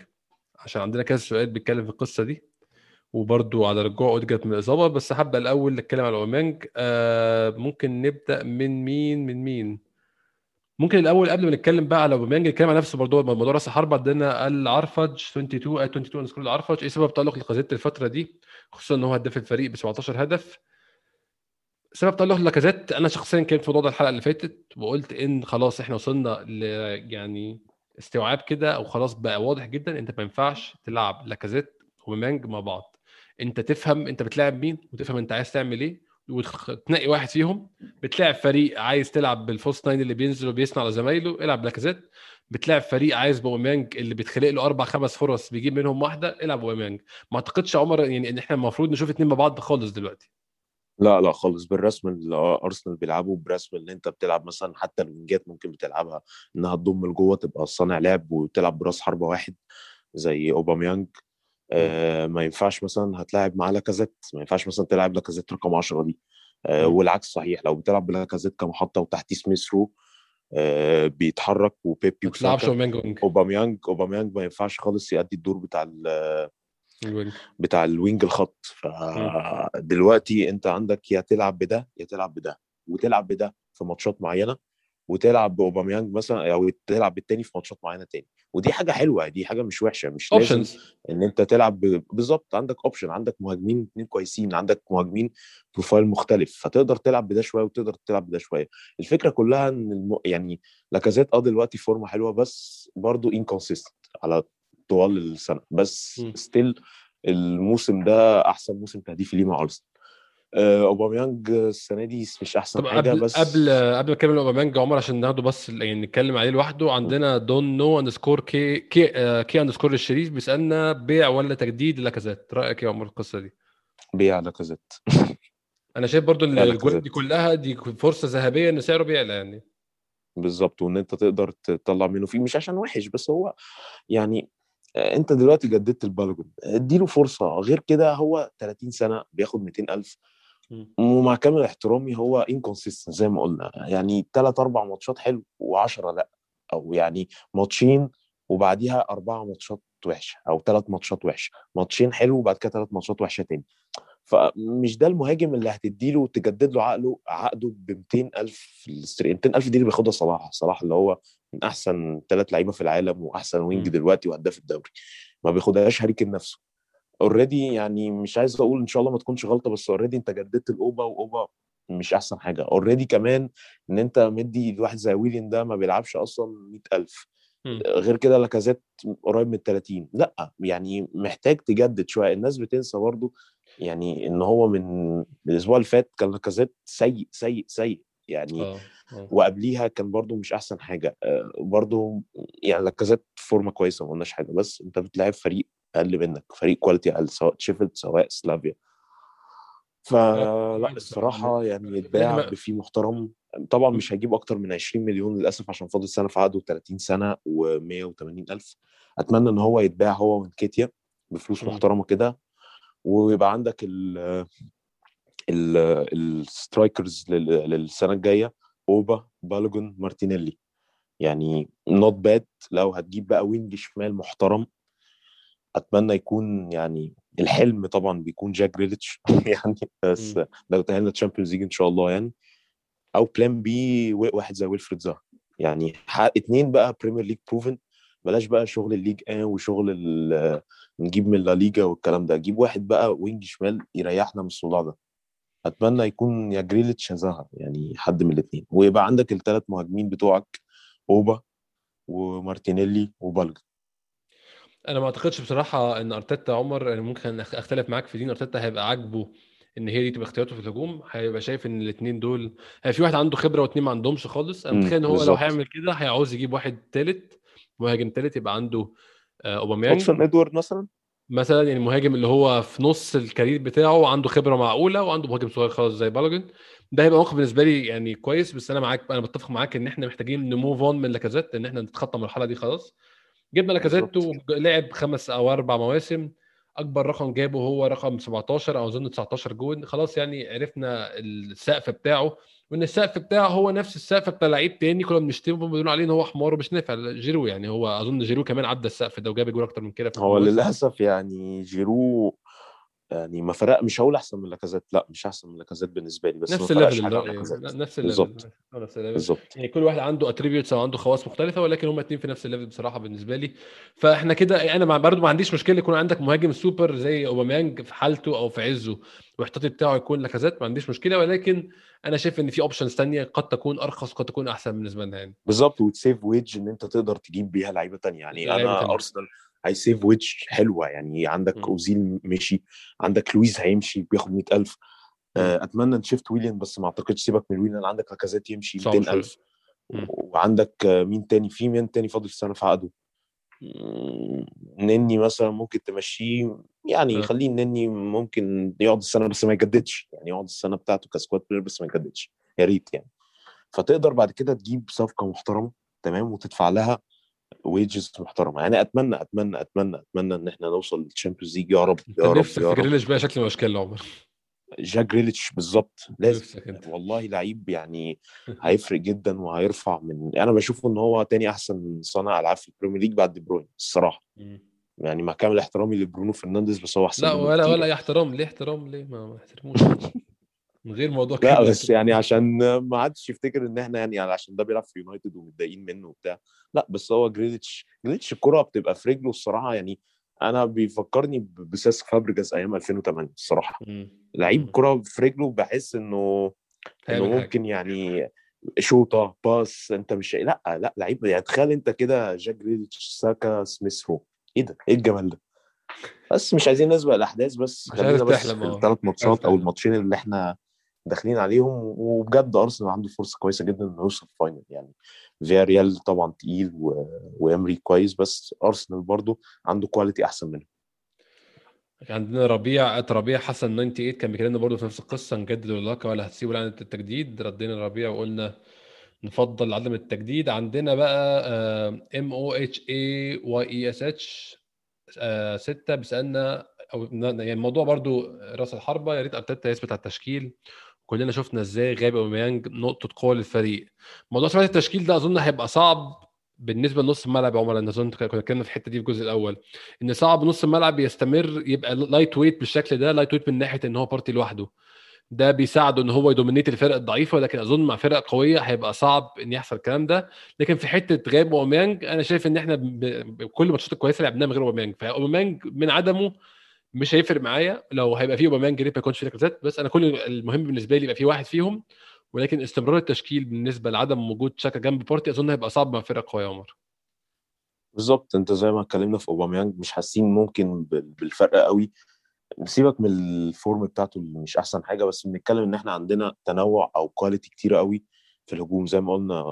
عشان عندنا كذا سؤال بيتكلم في القصة دي وبرضو على رجوع أوديجارد من الإصابة. بس هبدأ الأول نتكلم على أوباميانج. آه ممكن نبدأ من مين؟ من مين؟ ممكن الأول قبل ما نتكلم بقى على أوباميانج نتكلم على نفس برضه موضوع رأس الحربه عندنا العرفج 22 اي 22 underscore العرفج. إيه سبب تألق لاكازيت الفترة دي؟ خصوصا إن هو هداف الفريق ب 17 هدف. سبب تألق لاكازيت أنا شخصيا كنت في موضوع ده الحلقة اللي فاتت وقلت إن خلاص إحنا وصلنا ل يعني استوعاب كده أو خلاص بقى واضح جدا أنت ما ينفعش تلعب لاكازيت وأوباميانج مع بعض. أنت تفهم أنت بتلاعب مين وتفهم أنت عايز تعمل إيه وتنقي واحد فيهم. بتلاعب فريق عايز تلعب بال false nine اللي بينزل وبيصنع لزمايله العب لاكازيت. بتلاعب فريق عايز أوباميانج اللي بيتخلق له أربع خمس فرص بيجيب منهم واحدة العب أوباميانج. ما أعتقدش عمر يعني إن إحنا المفروض نشوف اتنين مع بعض خالص دلوقتي.
لا لا خالص. بالرسم اللي أرسنال بيلعبوا برسم اللي أنت بتلعب مثلا حتى الوينجات ممكن بتلعبها إنها تضم لجوه تبقى صانع لعب وتلعب براس حربة واحد زي أوباميانج. آه ما ينفعش مثلا هتلاعب معاه لاكازيت. ما ينفعش مثلا تلعب لاكازيت رقم 10 دي. آه. والعكس صحيح. لو بتلعب بلاكازيت كمحطة وتحتيه سميث رو آه بيتحرك وبيبي
ما تلعبش
وساكا.
اوباميانج.
اوباميانج ما ينفعش خالص يأدي الدور بتاع ال-
الوينج.
بتاع الوينج الخط. فدلوقتي انت عندك يا تلعب بده يا تلعب بده وتلعب بده في ماتشات معينة. وتلعب بأوباميانج مثلا أو تلعب بالتاني في ماتشات معينة تاني. ودي حاجة حلوة دي حاجة مش وحشة. مش لازم إن أنت تلعب بالظبط عندك option عندك مهاجمين اتنين كويسين عندك مهاجمين profile مختلف فتقدر تلعب بده شوية وتقدر تلعب بده شوية. الفكرة كلها إن الم... يعني لاكازيت آه دلوقتي فورمه حلوة بس برضو inconsistent على طوال السنة. بس. still الموسم ده أحسن موسم تهديفي ليه مع ارسنال اوباميانج السنة دي مش أحسن
طب
حاجة
قبل
بس
قبل قبل ما نتكلم عن اوباميانج يا عمر عشان ناخده بس يعني نتكلم عليه لوحده عندنا don't know underscore كي كي آه، كي underscore الشريف بيسألنا بيع ولا تجديد لاكازيت؟ رأيك إيه يا عمر القصة دي؟
بيع لاكازيت.
أنا شايف برضو
إن
الجول. دي كلها دي فرصة ذهبية إن سعره بيعلى يعني.
بالظبط وإن أنت تقدر تطلع منه فيه مش عشان وحش بس هو يعني آه، أنت دلوقتي جددت البالجون اديله فرصة غير كده هو 30 سنة بياخد 200000
مم.
ومع كامل احترامي هو inconsistent زي ما قلنا. يعني ثلاث أربع ماتشات حلو و10 لأ. أو يعني ماتشين وبعديها أربعة ماتشات وحشة أو ثلاث ماتشات وحشة. ماتشين حلو وبعد كده ثلاث ماتشات وحشة تاني. فمش ده المهاجم اللي هتديله وتجدد له عقله عقده ب 200000 في الاستري 200000 دي اللي بياخدها صلاح. صلاح اللي هو من أحسن ثلاث لعيبة في العالم وأحسن وينج. دلوقتي وهداف الدوري. ما بياخدهاش هاري كين نفسه. already يعني مش عايز أقول إن شاء الله ما تكونش غلطة بس already أنت جددت الاوبا واوبا مش أحسن حاجة. already كمان إن أنت مدي الواحد زي ويليان ده ما بيلعبش أصلا 100000
مم.
غير كده لاكازيت قريب من 30 لأ يعني محتاج تجدد شوية. الناس بتنسى برضو يعني إن هو من الأسبوع اللي فات كان لاكازيت سيء سيء سيء. يعني
آه آه.
وقبليها كان برضو مش أحسن حاجة. آه، برضو يعني لاكازيت فورمة كويسة ما قلناش حاجة. بس أنت بتلعب فريق أقل منك فريق quality أقل سواء شيفيلد سواء سلافيا فلا الصراحة يعني يتباع
إحنا-
ب fee محترم. طبعا مش هيجيب أكتر من 20 مليون للأسف عشان فاضل سنة في عقده 30 سنه و180 ألف. أتمنى إن هو يتباع هو وإنكيتيا بفلوس. محترمة كده ويبقى عندك ال ال ال strikers لل- للسنة الجاية أوبا بالوجن مارتينيلي. يعني not bad لو هتجيب بقى wing شمال محترم أتمنى يكون يعني الحلم طبعا بيكون جاك جريليتش يعني بس. لو تأهلنا Champions League إن شاء الله يعني. أو plan B واحد زي ويلفريد زاها يعني اتنين بقى Premier League proven بلاش بقى شغل الليج آه وشغل ال- نجيب من لا ليجا والكلام ده. جيب واحد بقى wing شمال يريحنا من الصداع ده. أتمنى يكون يا جريليتش يا زها يعني حد من الاثنين ويبقى عندك الثلاث مهاجمين بتوعك أوبا ومارتينيلي وبالوجن.
أنا ما أعتقدش بصراحة إن أرتيتا عمر يعني ممكن أختلف معاك في دي إن أرتيتا هيبقى عاجبه إن هي دي تبقى اختياراته في الهجوم هيبقى شايف إن الاثنين دول هي في واحد عنده خبرة واثنين ما عندهمش خالص
أنا
متخيل إن هو لو
بالظبط.
هيعمل كده هيعوز يجيب واحد ثالث مهاجم ثالث يبقى عنده آه، أوباميانج.
أودسون إدوارد مثلا؟
مثلا يعني مهاجم اللي هو في نص ال career بتاعه وعنده خبرة معقولة وعنده مهاجم صغير خالص زي بالوجن ده هيبقى موقف بالنسبة لي يعني كويس بس أنا معاك أنا بتفق معاك إن إحنا محتاجين ن move on من لاكازيت إن إحنا نتخطى المرحلة دي خلاص. جبنا لاكازيت
بالظبط.
ولعب خمس أو أربع مواسم أكبر رقم جابه هو رقم 17 أو أظن 19 جون خلاص يعني عرفنا السقف بتاعه وإن السقف بتاعه هو نفس السقف بتاع لعيب تاني كنا بنشتمه بنقول عليه إن هو حمار ومش نافع جيرو يعني هو أظن جيرو كمان عدى السقف ده وجاب جول أكتر من كده
هو. للأسف يعني جيرو يعني ما فرق مش هقول أحسن من لاكازيت لأ مش أحسن من لاكازيت بالنسبة لي بس
نفس
ال
level
لاكازيت.
نفس ال level
بالظبط.
آه، نفس ال level.
بالظبط.
يعني كل واحد عنده attributes أو عنده خواص مختلفة ولكن هم اتنين في نفس ال level بصراحة بالنسبة لي. فإحنا كده أنا مع- برضو ما عنديش مشكلة يكون عندك مهاجم سوبر زي أوباميانج في حالته أو في عزه واحتياطي بتاعه يكون لاكازيت ما عنديش مشكلة ولكن أنا شايف إن في options ثانية قد تكون أرخص قد تكون أحسن بالنسبة لنا يعني.
بالظبط وت save wage إن أنت تقدر تجيب بيها لعيبة تانية. يعني أنا
تانية.
ارسنال هي save wage حلوة. يعني عندك
م.
أوزيل مشي عندك لويز هيمشي بياخد 100000
م.
آه، أتمنى إن شفت ويليام بس ما أعتقدش سيبك من ويليام عندك لاكازيت يمشي
صعب
200000
م.
وعندك آه، مين تاني؟ في مين تاني فاضل سنة؟ في عقده نني مثلا ممكن تمشيه. يعني
آه.
خليه نني ممكن يقعد السنة بس ما يجددش. يعني يقعد السنة بتاعته ك squad player بس ما يجددش. يا ريت يعني. فتقدر بعد كده تجيب صفقة محترمة تمام وتدفع لها wages محترمة. يعني أتمنى أتمنى أتمنى أتمنى إن إحنا نوصل لل Champions League. يا رب يا رب
نفسك
يا
في جريليتش بقى شكل من اشكال عمر
جاك جريليتش بالظبط. لازم. والله لعيب يعني هيفرق جدا وهيرفع من أنا بشوف إن هو تاني أحسن صانع ألعاب في ال Premier League بعد دي بروين
الصراحة.
يعني مع كامل احترامي لبرونو فرنانديز بس هو أحسن
لا ولا ولا احترام ليه احترام ليه ما احترموش من غير موضوع
لا بس يعني عشان ما حدش يفتكر إن إحنا يعني عشان ده بيلعب في يونايتد ومتضايقين منه وبتاع لا بس هو جريليتش جريليتش الكرة بتبقى في رجله الصراحة يعني أنا بيفكرني بسيسك فابريجاس أيام 2008
الصراحة.
لعيب. كرة في رجله بحس إنه إنه
هيعمل حاجة.
ممكن يعني شوطة pass أنت مش لا لا لعيب يعني تخيل أنت كده جاك جريليتش ساكا سميث رو إيه ده إيه الجمال ده بس مش عايزين نسبق الأحداث بس خلينا بس
آه.
الثلاث ماتشات
أو.
الماتشين اللي إحنا داخلين عليهم وبجد أرسنال عنده فرصة كويسة جدا إنه يوصل final يعني فياريال طبعا تقيل و... وإمري كويس بس أرسنال برضو عنده quality أحسن منه
عندنا ربيع ربيع حسن 98 كان بيكلمنا برضه في نفس القصة نجدد ولا لا ولا هتسيبوا لعنه التجديد؟ ردينا ربيع وقلنا نفضل عدم التجديد. عندنا بقى M O H A Y A S H 6 بيسألنا أو يعني الموضوع برضو راس الحربة يا ريت أرتيتا يثبت على التشكيل. كلنا شفنا إزاي غاب أوباميانج نقطة قوة للفريق. موضوع ثبات التشكيل ده أظن هيبقى صعب بالنسبة لنص الملعب عمر لأن أظن كنا اتكلمنا في الحتة دي في الجزء الأول. إن صعب نص الملعب يستمر يبقى lightweight بالشكل ده lightweight من ناحية إن هو بارتي لوحده. ده بيساعده إن هو ي dominate الفرق الضعيفة ولكن أظن مع فرق قوية هيبقى صعب إن يحصل الكلام ده. لكن في حتة غياب أوباميانج أنا شايف إن إحنا بكل الماتشات الكويسة لعبناها من غير أوباميانج. فأوباميانج من عدمه مش هيفرق معايا لو هيبقى فيه أوباميانج great ما يكونش فيه بس أنا كل المهم بالنسبة لي يبقى فيه واحد فيهم ولكن استمرار التشكيل بالنسبة لعدم وجود شاكا جنب بارتي أظن هيبقى صعب مع فرق قوية يا عمر.
بالظبط. أنت زي ما اتكلمنا في أوباميانج مش حاسين ممكن بال- بالفرق قوي. سيبك من ال form بتاعته اللي مش أحسن حاجة بس بنتكلم إن إحنا عندنا تنوع أو quality كتيره قوي في الهجوم زي ما قلنا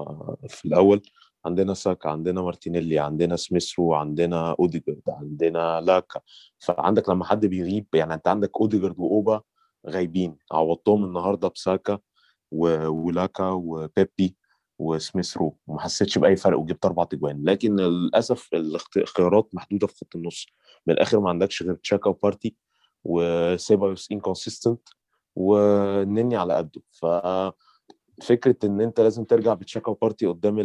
في الأول. عندنا ساكا عندنا مارتينيلي عندنا سميث رو عندنا أوديجارد عندنا لاكا. فعندك لما حد بيغيب يعني أنت عندك أوديجارد وأوبا غايبين عوضتهم النهارده بساكا ولاكا وبيبي وسميث رو. وما حسيتش بأي فرق وجبت أربع تجوان. لكن للأسف الخيارات محدودة في خط النص. من الآخر ما عندكش غير شاكا وبارتي وسيبايوس inconsistent ونني على قده. ففكره إن أنت لازم ترجع بتشاكا وبارتي قدام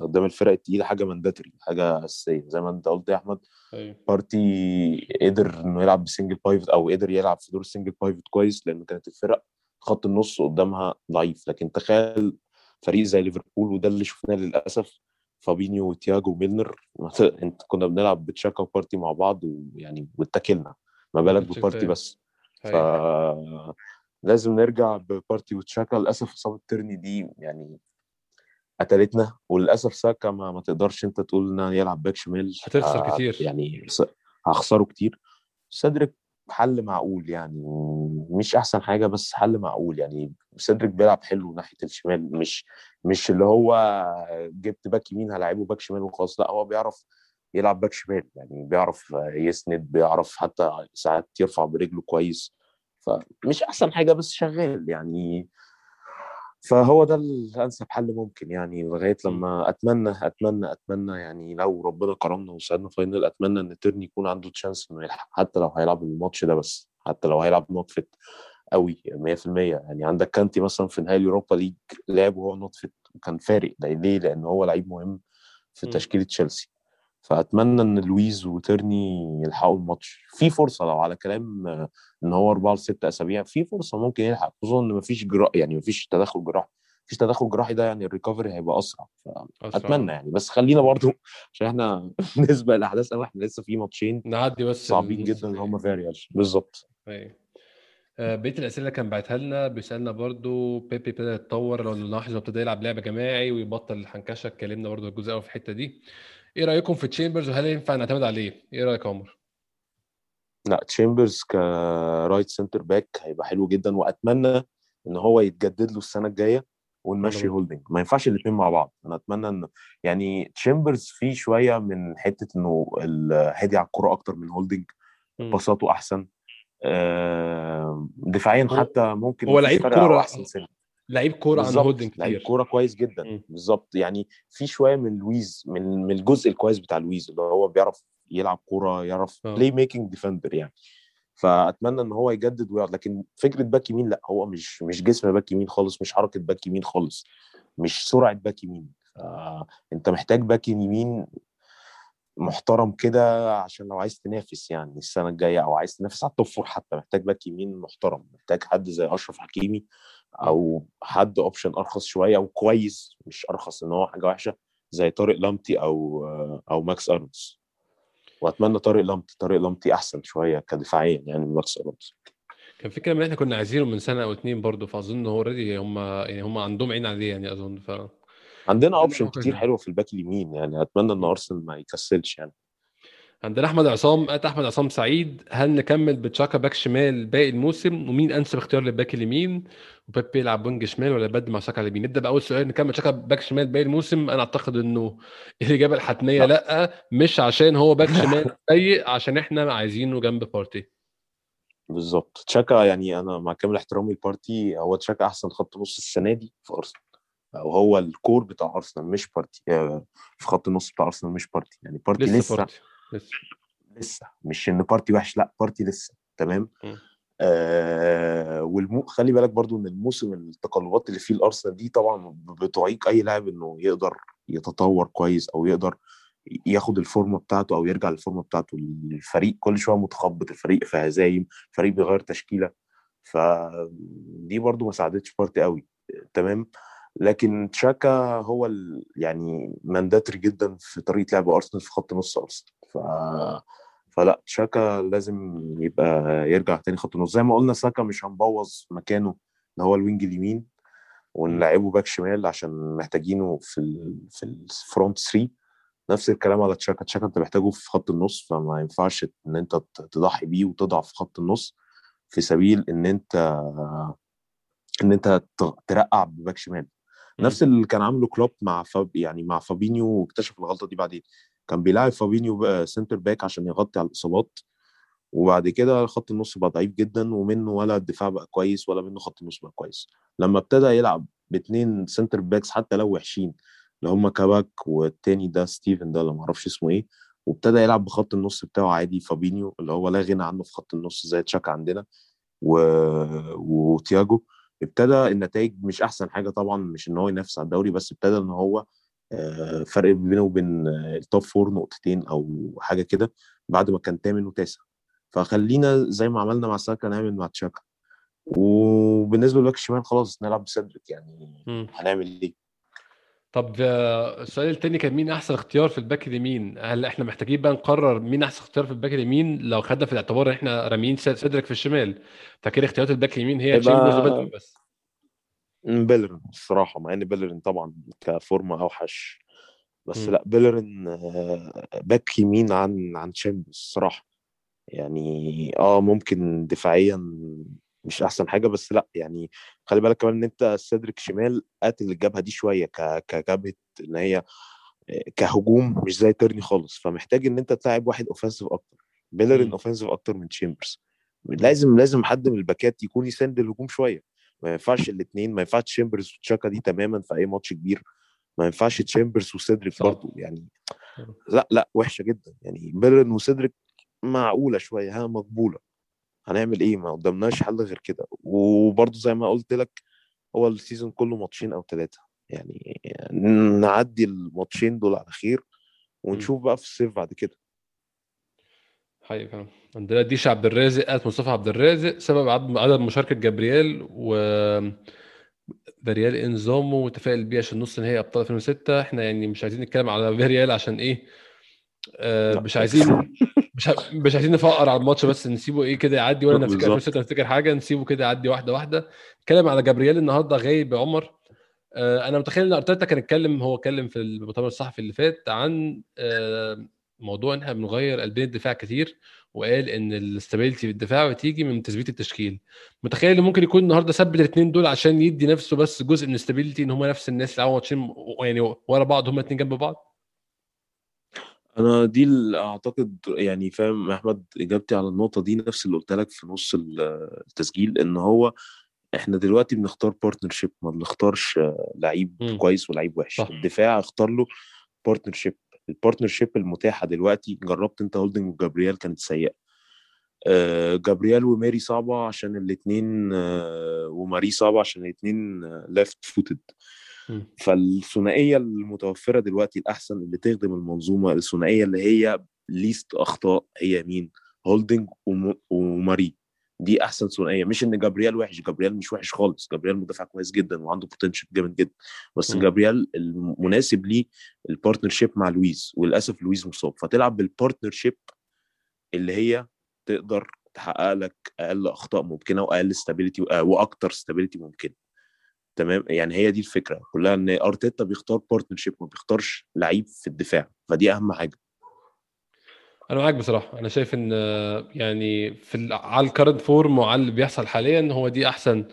قدام الفرق التقيلة حاجة mandatory حاجة أساسية. زي ما أنت قلت يا أحمد
أيوه.
بارتي قدر إنه يلعب ب single pivot أو قدر يلعب في دور ال single pivot كويس لأن كانت الفرق خط النص قدامها ضعيف. لكن تخيل فريق زي ليفربول وده اللي شفناه للأسف فابينيو وتياجو وميلنر. إنت كنا بنلعب بتشاكا وبارتي مع بعض ويعني واتكلنا. ما بالك ببارتي. بس. ف
أيوه.
لازم نرجع ببارتي وتشاكا. للأسف إصابة تيرني دي يعني قتلتنا وللأسف ساكا ما, ما تقدرش أنت تقول انه يلعب back شمال.
هتخسر
آه،
كتير.
يعني هخسره كتير. سيدريك حل معقول يعني مش أحسن حاجة بس حل معقول يعني. سيدريك بيلعب حلو ناحية الشمال مش مش اللي هو جبت back يمين هلاعبه back شمال وخلاص. لا هو بيعرف يلعب back شمال يعني بيعرف يسند بيعرف حتى ساعات يرفع برجله كويس. فمش أحسن حاجة بس شغال يعني. فهو ده الأنسب حل ممكن يعني لغاية لما أتمنى أتمنى أتمنى يعني لو ربنا كرمنا وساعدنا final أتمنى إن تيرني يكون عنده chance إنه يلحق حتى لو هيلعب الماتش ده بس حتى لو هيلعب not fit قوي 100% يعني عندك كانتي مثلا في نهائي اليوروبا ليج لعب وهو not fit وكان فارق. ده ليه؟ لأن هو لعيب مهم في. تشكيلة تشيلسي. فأتمنى إن لويز وتيرني يلحقوا الماتش. في فرصة لو على كلام آه، إن هو أربعة لست أسابيع في فرصة ممكن يلحق خصوصا إن مفيش جراح يعني مفيش تدخل جراحي مفيش تدخل جراحي ده يعني ال recovery هيبقى
أسرع.
فأتمنى يعني. بس خلينا برضو عشان إحنا بالنسبة للاحداث قوي إحنا لسه في ماتشين
نعدي بس
صعبين جدا اللي
النهائي.
هم فيها ريال بالظبط
آه، بقية الأسئلة اللي كان باعتها لنا بيسألنا برضو بيبي ابتدى يتطور لو نلاحظ ابتدى يلعب لعبه جماعي ويبطل الحنكشة اتكلمنا برضو الجزء الأول في الحتة دي. إيه رأيكم في تشامبرز وهل ينفع نعتمد عليه؟ إيه رأيك يا عمر؟
لا تشامبرز ك right center back هيبقى حلو جدا وأتمنى إن هو يتجدد له السنة الجاية ونمشي هولدنج ما ينفعش الاثنين مع بعض. أنا أتمنى إن يعني تشامبرز فيه شوية من حتة إنه هادي على الكوره أكتر من هولدنج. باصاته أحسن. آه، دفاعيا حتى ممكن
هو لعيب كورة.
أحسن سنه
لعيب كورة عن
بالظبط
هولدنج
لعيب
كتير.
كورة كويس جدا. بالظبط. يعني في شوية من لويز من من الجزء الكويس بتاع لويز اللي هو بيعرف يلعب كورة يعرف
آه.
playmaking defender يعني. فأتمنى إن هو يجدد ويقعد. لكن فكرة back يمين لأ هو مش مش جسم back يمين خالص مش حركة back يمين خالص مش سرعة back يمين. أنت محتاج back يمين محترم كده عشان لو عايز تنافس يعني السنة الجاية أو عايز تنافس على ال top four حتى. محتاج back يمين محترم. محتاج حد زي أشرف حكيمي أو حد option أرخص شوية أو كويس مش أرخص إن هو حاجة وحشة زي طارق لامتي أو أو ماكس آرونز وأتمنى طارق لامتي طارق لامتي أحسن شوية كدفاعيا يعني من ماكس آرونز
كان في كلام ان إحنا كنا عايزينه من سنة أو اتنين برضو فأظن هو already هم يعني هم عندهم عين عليه يعني أظن ف
عندنا
option
كتير. حلوة في ال back اليمين يعني أتمنى إن أرسنال ما يكسلش يعني.
عندنا أحمد عصام أحمد عصام سعيد هل نكمل بتشاكا back شمال باقي الموسم؟ ومين أنسب اختيار لل back اليمين؟ وبيبي يلعب wing شمال ولا يبدل مع ساكا على اليمين؟ نبدأ بأول سؤال نكمل تشاكا back شمال باقي الموسم؟ أنا أعتقد إنه الإجابة الحتمية لا, لأ مش عشان هو back شمال سيء عشان إحنا عايزينه جنب بارتي.
بالظبط. تشاكا يعني أنا مع كامل احترامي لبارتي هو تشاكا أحسن خط نص السنة دي في أرسنال. أو هو ال core بتاع أرسنال مش بارتي آه، في خط النص بتاع أرسنال مش بارتي. يعني بارتي
لسه,
لسه
بارتي. لسه.
لسه. مش إن بارتي وحش لأ بارتي لسه. تمام؟
م.
آه والمو خلي بالك برضو إن الموسم التقلبات اللي فيه الأرسنال دي طبعا بتعيق أي لاعب إنه يقدر يتطور كويس أو يقدر ياخد الفورمة بتاعته أو يرجع للفورمة بتاعته. الفريق كل شوية متخبط الفريق في هزايم الفريق بيغير تشكيلة. فدي برضو ما ساعدتش بارتي قوي. تمام؟ لكن تشاكا هو. يعني mandatory جدا في طريقة لعب أرسنال في خط نص أرسنال. ف... فلا تشاكا لازم يبقى يرجع تاني خط نص زي ما قلنا ساكا مش هنبوظ مكانه اللي هو ال wing اليمين ونلعبه back شمال عشان محتاجينه في ال... في ال front 3 نفس الكلام على تشاكا. تشاكا انت محتاجه في خط النص فما ينفعش ان انت تضحي بيه وتضعف في خط النص في سبيل ان انت ان انت ترقع ب back شمال. نفس اللي كان عامله كلوب مع فاب يعني مع فابينيو واكتشف الغلطة دي بعدين. كان بيلاعب فابينيو بقى center back عشان يغطي على الإصابات. وبعد كده خط النص بقى ضعيف جدا ومنه ولا الدفاع بقى كويس ولا منه خط النص بقى كويس. لما ابتدى يلعب باثنين center backs حتى لو وحشين اللي هم كاباك والتاني ده ستيفن ده اللي ما أعرفش اسمه إيه وابتدى يلعب بخط النص بتاعه عادي فابينيو اللي هو لا غنى عنه في خط النص زي تشاكا عندنا و... وتياجو. ابتدى النتائج مش أحسن حاجة طبعا مش إن هو ينافس على الدوري بس ابتدى إن هو فرق بينه وبين ال top four نقطتين أو حاجة كده بعد ما كان تامن وتاسع. فخلينا زي ما عملنا مع ساكا نعمل مع تشاكا. وبالنسبة لل back الشمال خلاص نلعب بسيدريك يعني م. هنعمل إيه؟
طب آه، السؤال التاني كان مين أحسن اختيار في ال back اليمين؟ هل إحنا محتاجين بقى نقرر مين أحسن اختيار في ال back اليمين؟ لو خدنا في الاعتبار إن إحنا راميين سيدريك في الشمال. فكده اختيارات ال back اليمين هي تشيمبرز بس.
بيلرين الصراحة مع إن بيلرين طبعا كفورمة أوحش بس م. لأ بيلرين آه، back يمين عن عن تشامبرز الصراحة. يعني آه ممكن دفاعيا مش أحسن حاجة بس لأ يعني خلي بالك كمان إن أنت سيدريك شمال قاتل الجبهه دي شوية كجبهه إن هي كهجوم مش زي تيرني خالص. فمحتاج إن أنت تلاعب واحد اوفensive أكتر. بيلرين offensive أكتر من تشامبرز لازم لازم حد من الباكات يكون يسند الهجوم شوية. ما ينفعش الاثنين ما ينفعش تشامبرز وتشاكا دي تماما في أي ماتش كبير. ما ينفعش تشامبرز وسيدريك برضه يعني لا لا وحشة جدا. يعني بيلرين وسيدريك معقولة شوية ها مقبولة. هنعمل إيه؟ ما قدامناش حل غير كده. وبرضه زي ما قلت لك هو ال season كله ماتشين أو ثلاثة يعني نعدي الماتشين دول على خير ونشوف بقى في الصيف بعد كده.
حقيقي فعلا. عندنا ديش عبد الرازق قالت مصطفى عبد الرازق سبب عدم مشاركة جابرييل و فيريال انزامو وتفائل بيه عشان نص نهائي أبطال 2006 إحنا يعني مش عايزين نتكلم على فيريال عشان إيه آه مش عايزين مش مش عايزين نفقر على الماتش بس نسيبه إيه كده يعدي ولا نفتكر 2006 نفتكر حاجة نسيبه كده يعدي واحدة واحدة. نتكلم على جابرييل النهارده غايب عمر. آه أنا متخيل إن أرتيتا كان اتكلم هو اتكلم في المؤتمر الصحفي اللي فات عن آه موضوع إن إحنا بنغير قلبين الدفاع كتير. وقال إن ال stability في الدفاع بتيجي من تثبيت التشكيل متخيل إن ممكن يكون النهارده ثبت الاثنين دول عشان يدي نفسه بس جزء من ال stability إن هم نفس الناس اللي ماتشين يعني ورا بعض هم الاثنين جنب بعض
أنا دي اللي أعتقد يعني فاهم أحمد إجابتي على النقطة دي نفس اللي قلت لك في نص التسجيل إن هو إحنا دلوقتي بنختار partnership ما بنختارش لعيب. كويس ولعيب وحش صح. الدفاع اختار له partnership ال partnership المتاحة دلوقتي جربت أنت هولدنج وجابرييل كانت سيئة. آه جابرييل وماري صعبة عشان الاثنين آه وماري صعبة عشان الاثنين left footed فالثنائية المتوفرة دلوقتي الأحسن اللي تخدم المنظومة الثنائية اللي هي ليست أخطاء هي مين؟ هولدنج وماري. دي أحسن ثنائية. مش إن جابرييل وحش جابرييل مش وحش خالص. جابرييل مدافع كويس جدا وعنده potential جامد جدا. بس م. جابرييل المناسب ليه ال partnership مع لويز وللأسف لويز مصاب. فتلعب بال partnership اللي هي تقدر تحقق لك أقل أخطاء ممكنة وأقل stability وأكتر stability ممكنة. تمام؟ يعني هي دي الفكرة كلها إن أرتيتا بيختار partnership ما بيختارش لعيب في الدفاع. فدي أهم حاجة.
أنا معاك بصراحة. أنا شايف إن يعني في على ال current form وعلى اللي بيحصل حاليا هو دي أحسن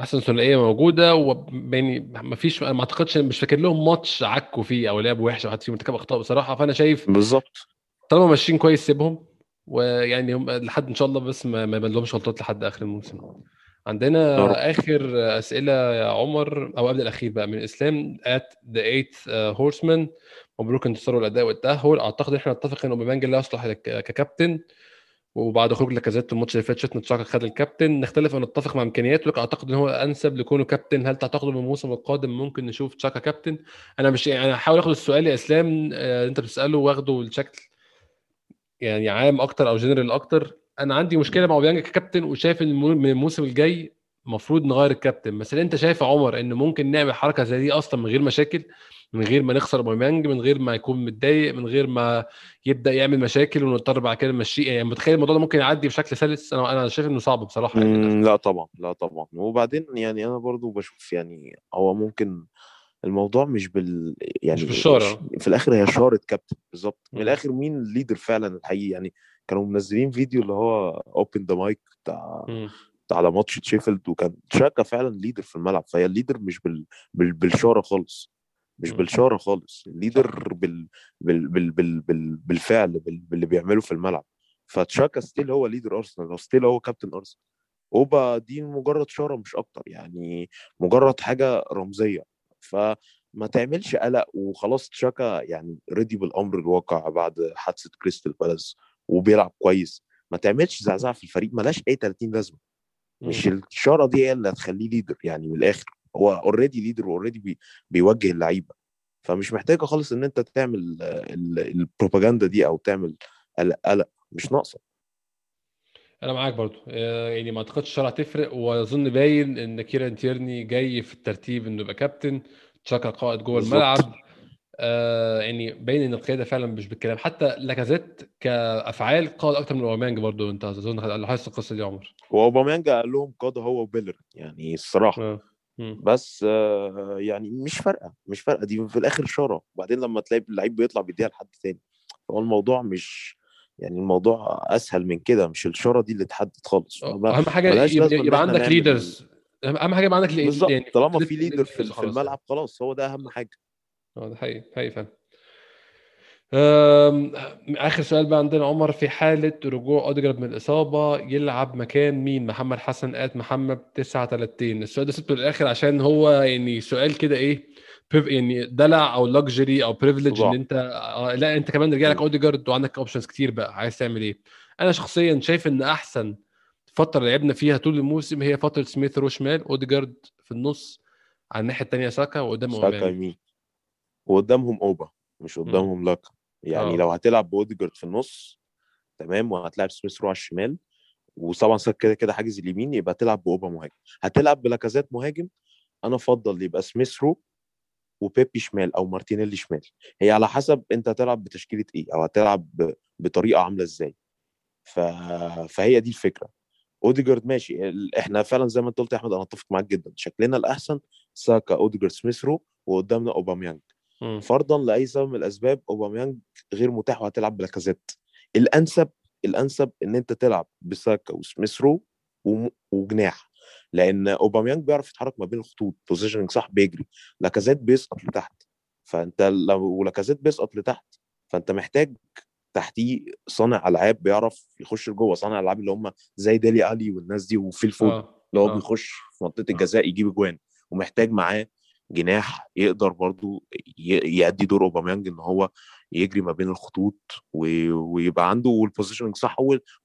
أحسن ثنائية موجودة. ويعني ما فيش ما أعتقدش مش فاكر لهم ماتش عكوا فيه أو لعب وحش أو حد فيهم ارتكب أخطاء بصراحة. فأنا شايف
بالظبط.
طالما ماشيين كويس سيبهم ويعني هم لحد إن شاء الله بس ما, ما يبان لهمش غلطات لحد آخر الموسم. عندنا آخر أسئلة يا عمر أو قبل الأخير بقى من إسلام ات ذا 8 هورسمان مبروك انتصار الأداء والتاهل أعتقد إحنا نتفق إن أوباميانج لا يصلح ككابتن وبعد خروج لاكازيت الماتش اللي فات شفنا تشاكا خد الكابتن. نختلف أو نتفق مع إمكانياته. لكن أعتقد إن هو أنسب لكونه كابتن. هل تعتقد من الموسم القادم ممكن نشوف تشاكا كابتن؟ أنا مش يعني هحاول آخد السؤال يا إسلام آه، أنت بتسأله واخده الشكل يعني عام أكتر أو جنرال أكتر. أنا عندي مشكلة مع أوباميانج ككابتن وشايف إن من الموسم الجاي المفروض نغير الكابتن. بس أنت شايف يا عمر إن ممكن نعمل حركة زي دي أصلا من غير مشاكل من غير ما نخسر اوباميانج من غير ما يكون متضايق من غير ما يبدأ يعمل مشاكل ونضطر بعد كده نمشيه. يعني متخيل الموضوع ده ممكن يعدي بشكل سلس؟ أنا أنا شايف إنه صعب بصراحة
يعني لا طبعا لا طبعا. وبعدين يعني أنا برضو بشوف يعني هو ممكن الموضوع مش بال يعني
مش بالشارة.
في الآخر هي شاره كابتن بالظبط. من. الآخر مين ال leader فعلا الحقيقي؟ يعني كانوا منزلين فيديو اللي هو open the mic بتاع على ماتش شيفيلد وكان تشاكا فعلا leader في الملعب. فهي ال leader مش بال... بال... بالشاره خالص. مش. بالشاره خالص ال leader بال... بال... بال... بال... بال... بالفعل بال... باللي بيعمله في الملعب. فتشاكا still هو leader ارسنال still هو كابتن ارسنال أوبا دي مجرد شارة مش أكتر يعني مجرد حاجة رمزية. فما تعملش قلق وخلاص تشاكا يعني رضي بالأمر الواقع بعد حادثة كريستال بالاس وبيلعب كويس. ما تعملش زعزعة في الفريق ملاش أي 30 لازمة. مش. الشارة دي هي اللي هتخليه leader يعني من الآخر. هو already leader واوريدي بي بيوجه اللعيبة. فمش محتاجة خالص إن أنت تعمل آه، ال- البروباجندا دي أو تعمل قلق قلق. مش ناقصة.
أنا معاك برضو. آه، يعني ما أعتقدش الشارة هتفرق وأظن باين إن كيران تيرني جاي في الترتيب إنه يبقى كابتن. تشاكا قائد جوه. الملعب. آه يعني باين إن القيادة فعلا مش بالكلام. حتى لاكازيت كأفعال قائد أكتر من أوباميانج برضو. أنت أظن لاحظت القصة دي يا عمر.
وأوباميانج قال لهم قاد هو وبيلر. يعني
الصراحة. مم.
بس آه، يعني مش فارقة مش فارقة دي في الآخر شارة. وبعدين لما تلاقي اللعيب بيطلع بيديها لحد تاني. هو الموضوع مش يعني الموضوع أسهل من كده مش الشارة دي اللي تحدد خالص.
أهم
حاجة
يبقى, عندك ليدرز أهم حاجة يبقى عندك
بالظبط
يعني
طالما في ليدر في في الملعب خلاص هو ده أهم حاجة.
آه ده حقيقي حقيقي فعلا. آخر سؤال بقى عندنا عمر في حالة رجوع اوديجارد من الإصابة يلعب مكان مين؟ محمد حسن قات محمد 39 السؤال ده سبته للآخر عشان هو يعني سؤال كده إيه يعني دلع أو luxury أو
privilege.
إن أنت آه، لا أنت كمان رجع لك
م.
أوديجارد وعندك options كتير بقى. عايز تعمل إيه؟ أنا شخصيا شايف إن أحسن فترة لعبنا فيها طول الموسم هي فترة سميث رو شمال أوديجارد في النص على الناحية الثانية ساكا وقدام
ساكا يمين. وقدامهم أوبا مش قدامهم لاكا يعني
آه.
لو هتلعب بأوديجارد في النص تمام وهتلعب سميث رو على الشمال وطبعا كده كده حاجز اليمين يبقى تلعب بأوبا مهاجم. هتلعب بلاكازيت مهاجم أنا أفضل يبقى سميث رو وبيبي شمال أو مارتينيلي شمال. هي على حسب أنت هتلعب بتشكيلة إيه أو هتلعب بطريقة عاملة إزاي. ف... فهي دي الفكرة. أوديجارد ماشي ال- إحنا فعلا زي ما أنت قلت يا أحمد أنا أتفق معاك جدا. شكلنا الأحسن ساكا أوديجارد سميث رو وقدامنا
أوباميانج.
فرضا لأي سبب من الأسباب أوباميانج غير متاح وهتلعب بلاكازيت. الأنسب الأنسب إن أنت تلعب بساكا وسميث رو وم- وجناح. لأن أوباميانج بيعرف يتحرك ما بين الخطوط positioning صح بيجري. لاكازيت بيسقط لتحت. فأنت لو لاكازيت بيسقط لتحت فأنت محتاج تحتيه صانع ألعاب بيعرف يخش لجوه. صانع العاب اللي هم زي ديلي علي والناس دي وفيل فود
آه.
اللي هو
آه.
بيخش في منطقة الجزاء يجيب اجوان ومحتاج معاه جناح يقدر برضو يأدي دور أوباميانج إن هو يجري ما بين الخطوط ويبقى عنده وال positioning صح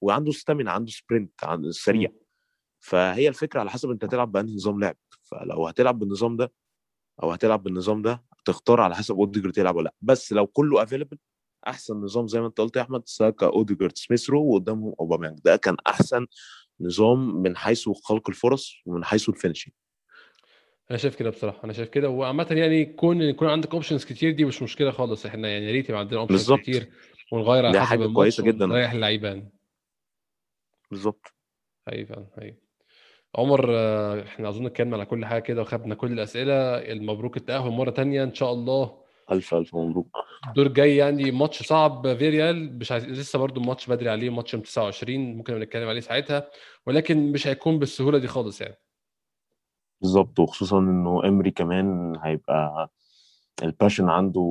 وعنده stamina عنده sprint عنده سريع. فهي الفكرة على حسب أنت هتلعب بأنهي نظام لعب. فلو هتلعب بالنظام ده أو هتلعب بالنظام ده تختار على حسب اوديجارد يلعب ولا لأ. بس لو كله available أحسن نظام زي ما أنت قلت يا أحمد ساكا اوديجارد سميث رو وقدامهم أوباميانج. ده كان أحسن نظام من حيث خلق الفرص ومن حيث ال
finishing أنا شايف كده بصراحة أنا شايف كده وعامه يعني كون يكون عندك options كتير دي مش مشكلة خالص إحنا يعني يا ريت يبقى عندنا
options.
كتير ونغير على حسب الماتش
كويسة جدا.
ونريح اللعيبة يعني.
بالظبط.
فعلا حقيقي. عمر إحنا أظن اتكلمنا على كل حاجة كده وخدنا كل الأسئلة المبروك التأهل مرة تانية إن شاء الله.
ألف ألف مبروك.
الدور الجاي يعني ماتش صعب فيريال مش عايز... لسه برضو الماتش بدري عليه ماتش يوم 29 ممكن نتكلم عليه ساعتها ولكن مش هيكون بالسهولة دي خالص يعني.
بالظبط وخصوصا إنه امري كمان هيبقى ال passion عنده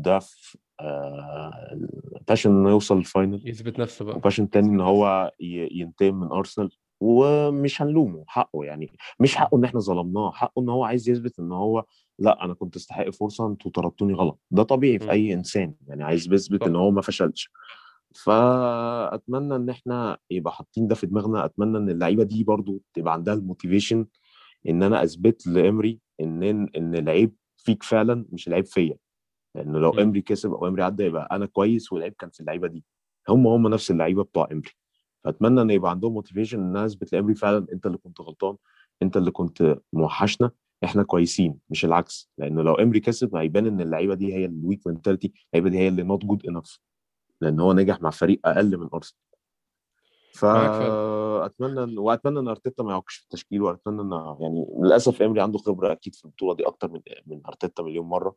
ضعف آه، ال passion إنه يوصل ال final
يثبت نفسه بقى
و passion تاني إن هو ينتقم من أرسنال ومش هنلومه حقه يعني مش حقه إن إحنا ظلمناه حقه إن هو عايز يثبت إن هو لأ أنا كنت أستحق فرصة أنتوا طردتوني غلط ده طبيعي في. أي إنسان يعني عايز يثبت. إن هو ما فشلش فأتمنى إن إحنا يبقى حاطين ده في دماغنا أتمنى إن اللعيبة دي برضو تبقى عندها ال motivation إن أنا أثبت لإمري إن إن العيب فيك فعلا مش العيب فيا. لأنه لو. إمري كسب أو إمري عدى يبقى أنا كويس والعيب كان في اللعيبة دي. هم هم نفس اللعيبة بتوع إمري. فأتمنى إن يبقى عندهم motivation إن أنا أثبت لإمري فعلا أنت اللي كنت غلطان أنت اللي كنت موحشنا. إحنا كويسين مش العكس. لأنه لو إمري كسب هيبان إن اللعيبة دي هي ال weak mentality اللعيبة دي هي اللي not good enough لأن هو نجح مع فريق أقل من أرسنال.
معاك
اتمنى وأتمنى إن أرتيتا ما يعكش في التشكيل وأتمنى ان يعني للأسف امري عنده خبرة أكيد في البطولة دي أكتر من من أرتيتا مليون مرة.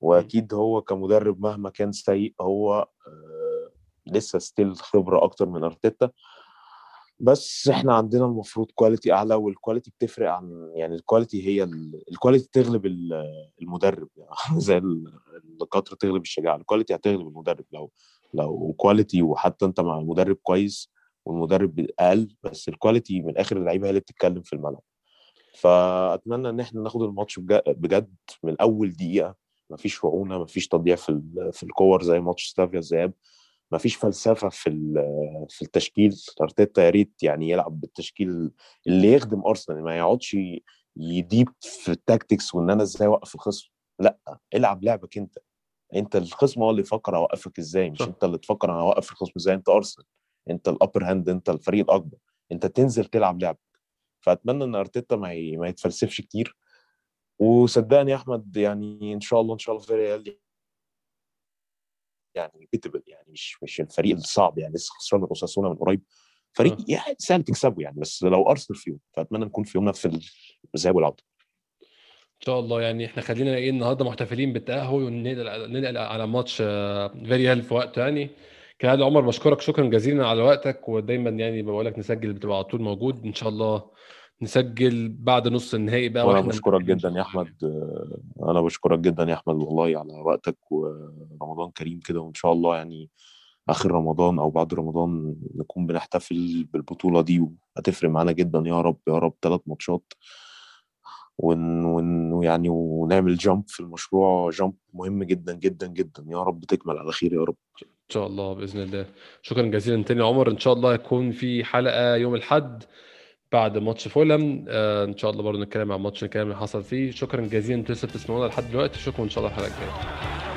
وأكيد هو كمدرب مهما كان سيء هو آه لسه still خبرة أكتر من أرتيتا. بس إحنا عندنا المفروض quality أعلى وال quality بتفرق عن يعني ال quality هي ال quality تغلب المدرب. يعني زي الكثرة تغلب الشجاعة ال quality هتغلب المدرب. لو لو quality وحتى أنت مع مدرب كويس والمدرب أقل بس ال quality من آخر اللعيبة هي اللي بتتكلم في الملعب. فأتمنى إن إحنا ناخد الماتش بجد من أول دقيقة. مفيش رعونه مفيش تضييع في في الكور زي ماتش سلافيا الذهاب. مفيش فلسفة في في التشكيل. أرتيتا يا ريت يعني يلعب بالتشكيل اللي يخدم أرسنال ما يقعدش يديب في ال tactics وإن أنا إزاي أوقف الخصم. لأ العب لعبك أنت. أنت الخصم هو اللي يفكر أوقفك إزاي مش أنت اللي تفكر أنا اوقف الخصم إزاي أنت أرسنال. انت ال upper hand انت الفريق الأكبر. انت تنزل تلعب لعبك فأتمنى إن أرتيتا ما ما يتفلسفش كتير. وصدقني يا أحمد يعني إن شاء الله إن شاء الله فيريال يعني beatable يعني مش مش الفريق الصعب يعني لسه خسران من أوساسونا من قريب. فريق يعني سهل تكسبه يعني بس لو أرسنال فيهم فأتمنى نكون في يومنا في الذهاب والعودة.
إن شاء الله يعني إحنا خلينا إيه النهارده محتفلين بالتأهل وننقل على ماتش فيريال في وقته يعني كان عمر بشكرك. شكرا جزيلا على وقتك ودايما يعني بقول لك نسجل بتبقى على طول موجود. إن شاء الله نسجل بعد نص النهائي بقى
وأنا بشكرك جدا يا أحمد. أنا بشكرك جدا يا أحمد والله على وقتك ورمضان كريم كده وإن شاء الله يعني آخر رمضان أو بعد رمضان نكون بنحتفل بالبطولة دي وهتفرق معانا جدا يا رب يا رب. ثلاث ماتشات. ون, ون يعني ونعمل جامب في المشروع جامب مهم جدا جدا جدا. يا رب تكمل على خير يا رب.
ان شاء الله بإذن الله. شكرا جزيلا تاني عمر. إن شاء الله يكون في حلقة يوم الأحد بعد ماتش فولم آه إن شاء الله برضه نتكلم عن الماتش نتكلم اللي حصل فيه. شكرا جزيلا. أنتوا لسه بتسمعونا لحد دلوقتي. شكرا إن شاء الله
الحلقة الجاية.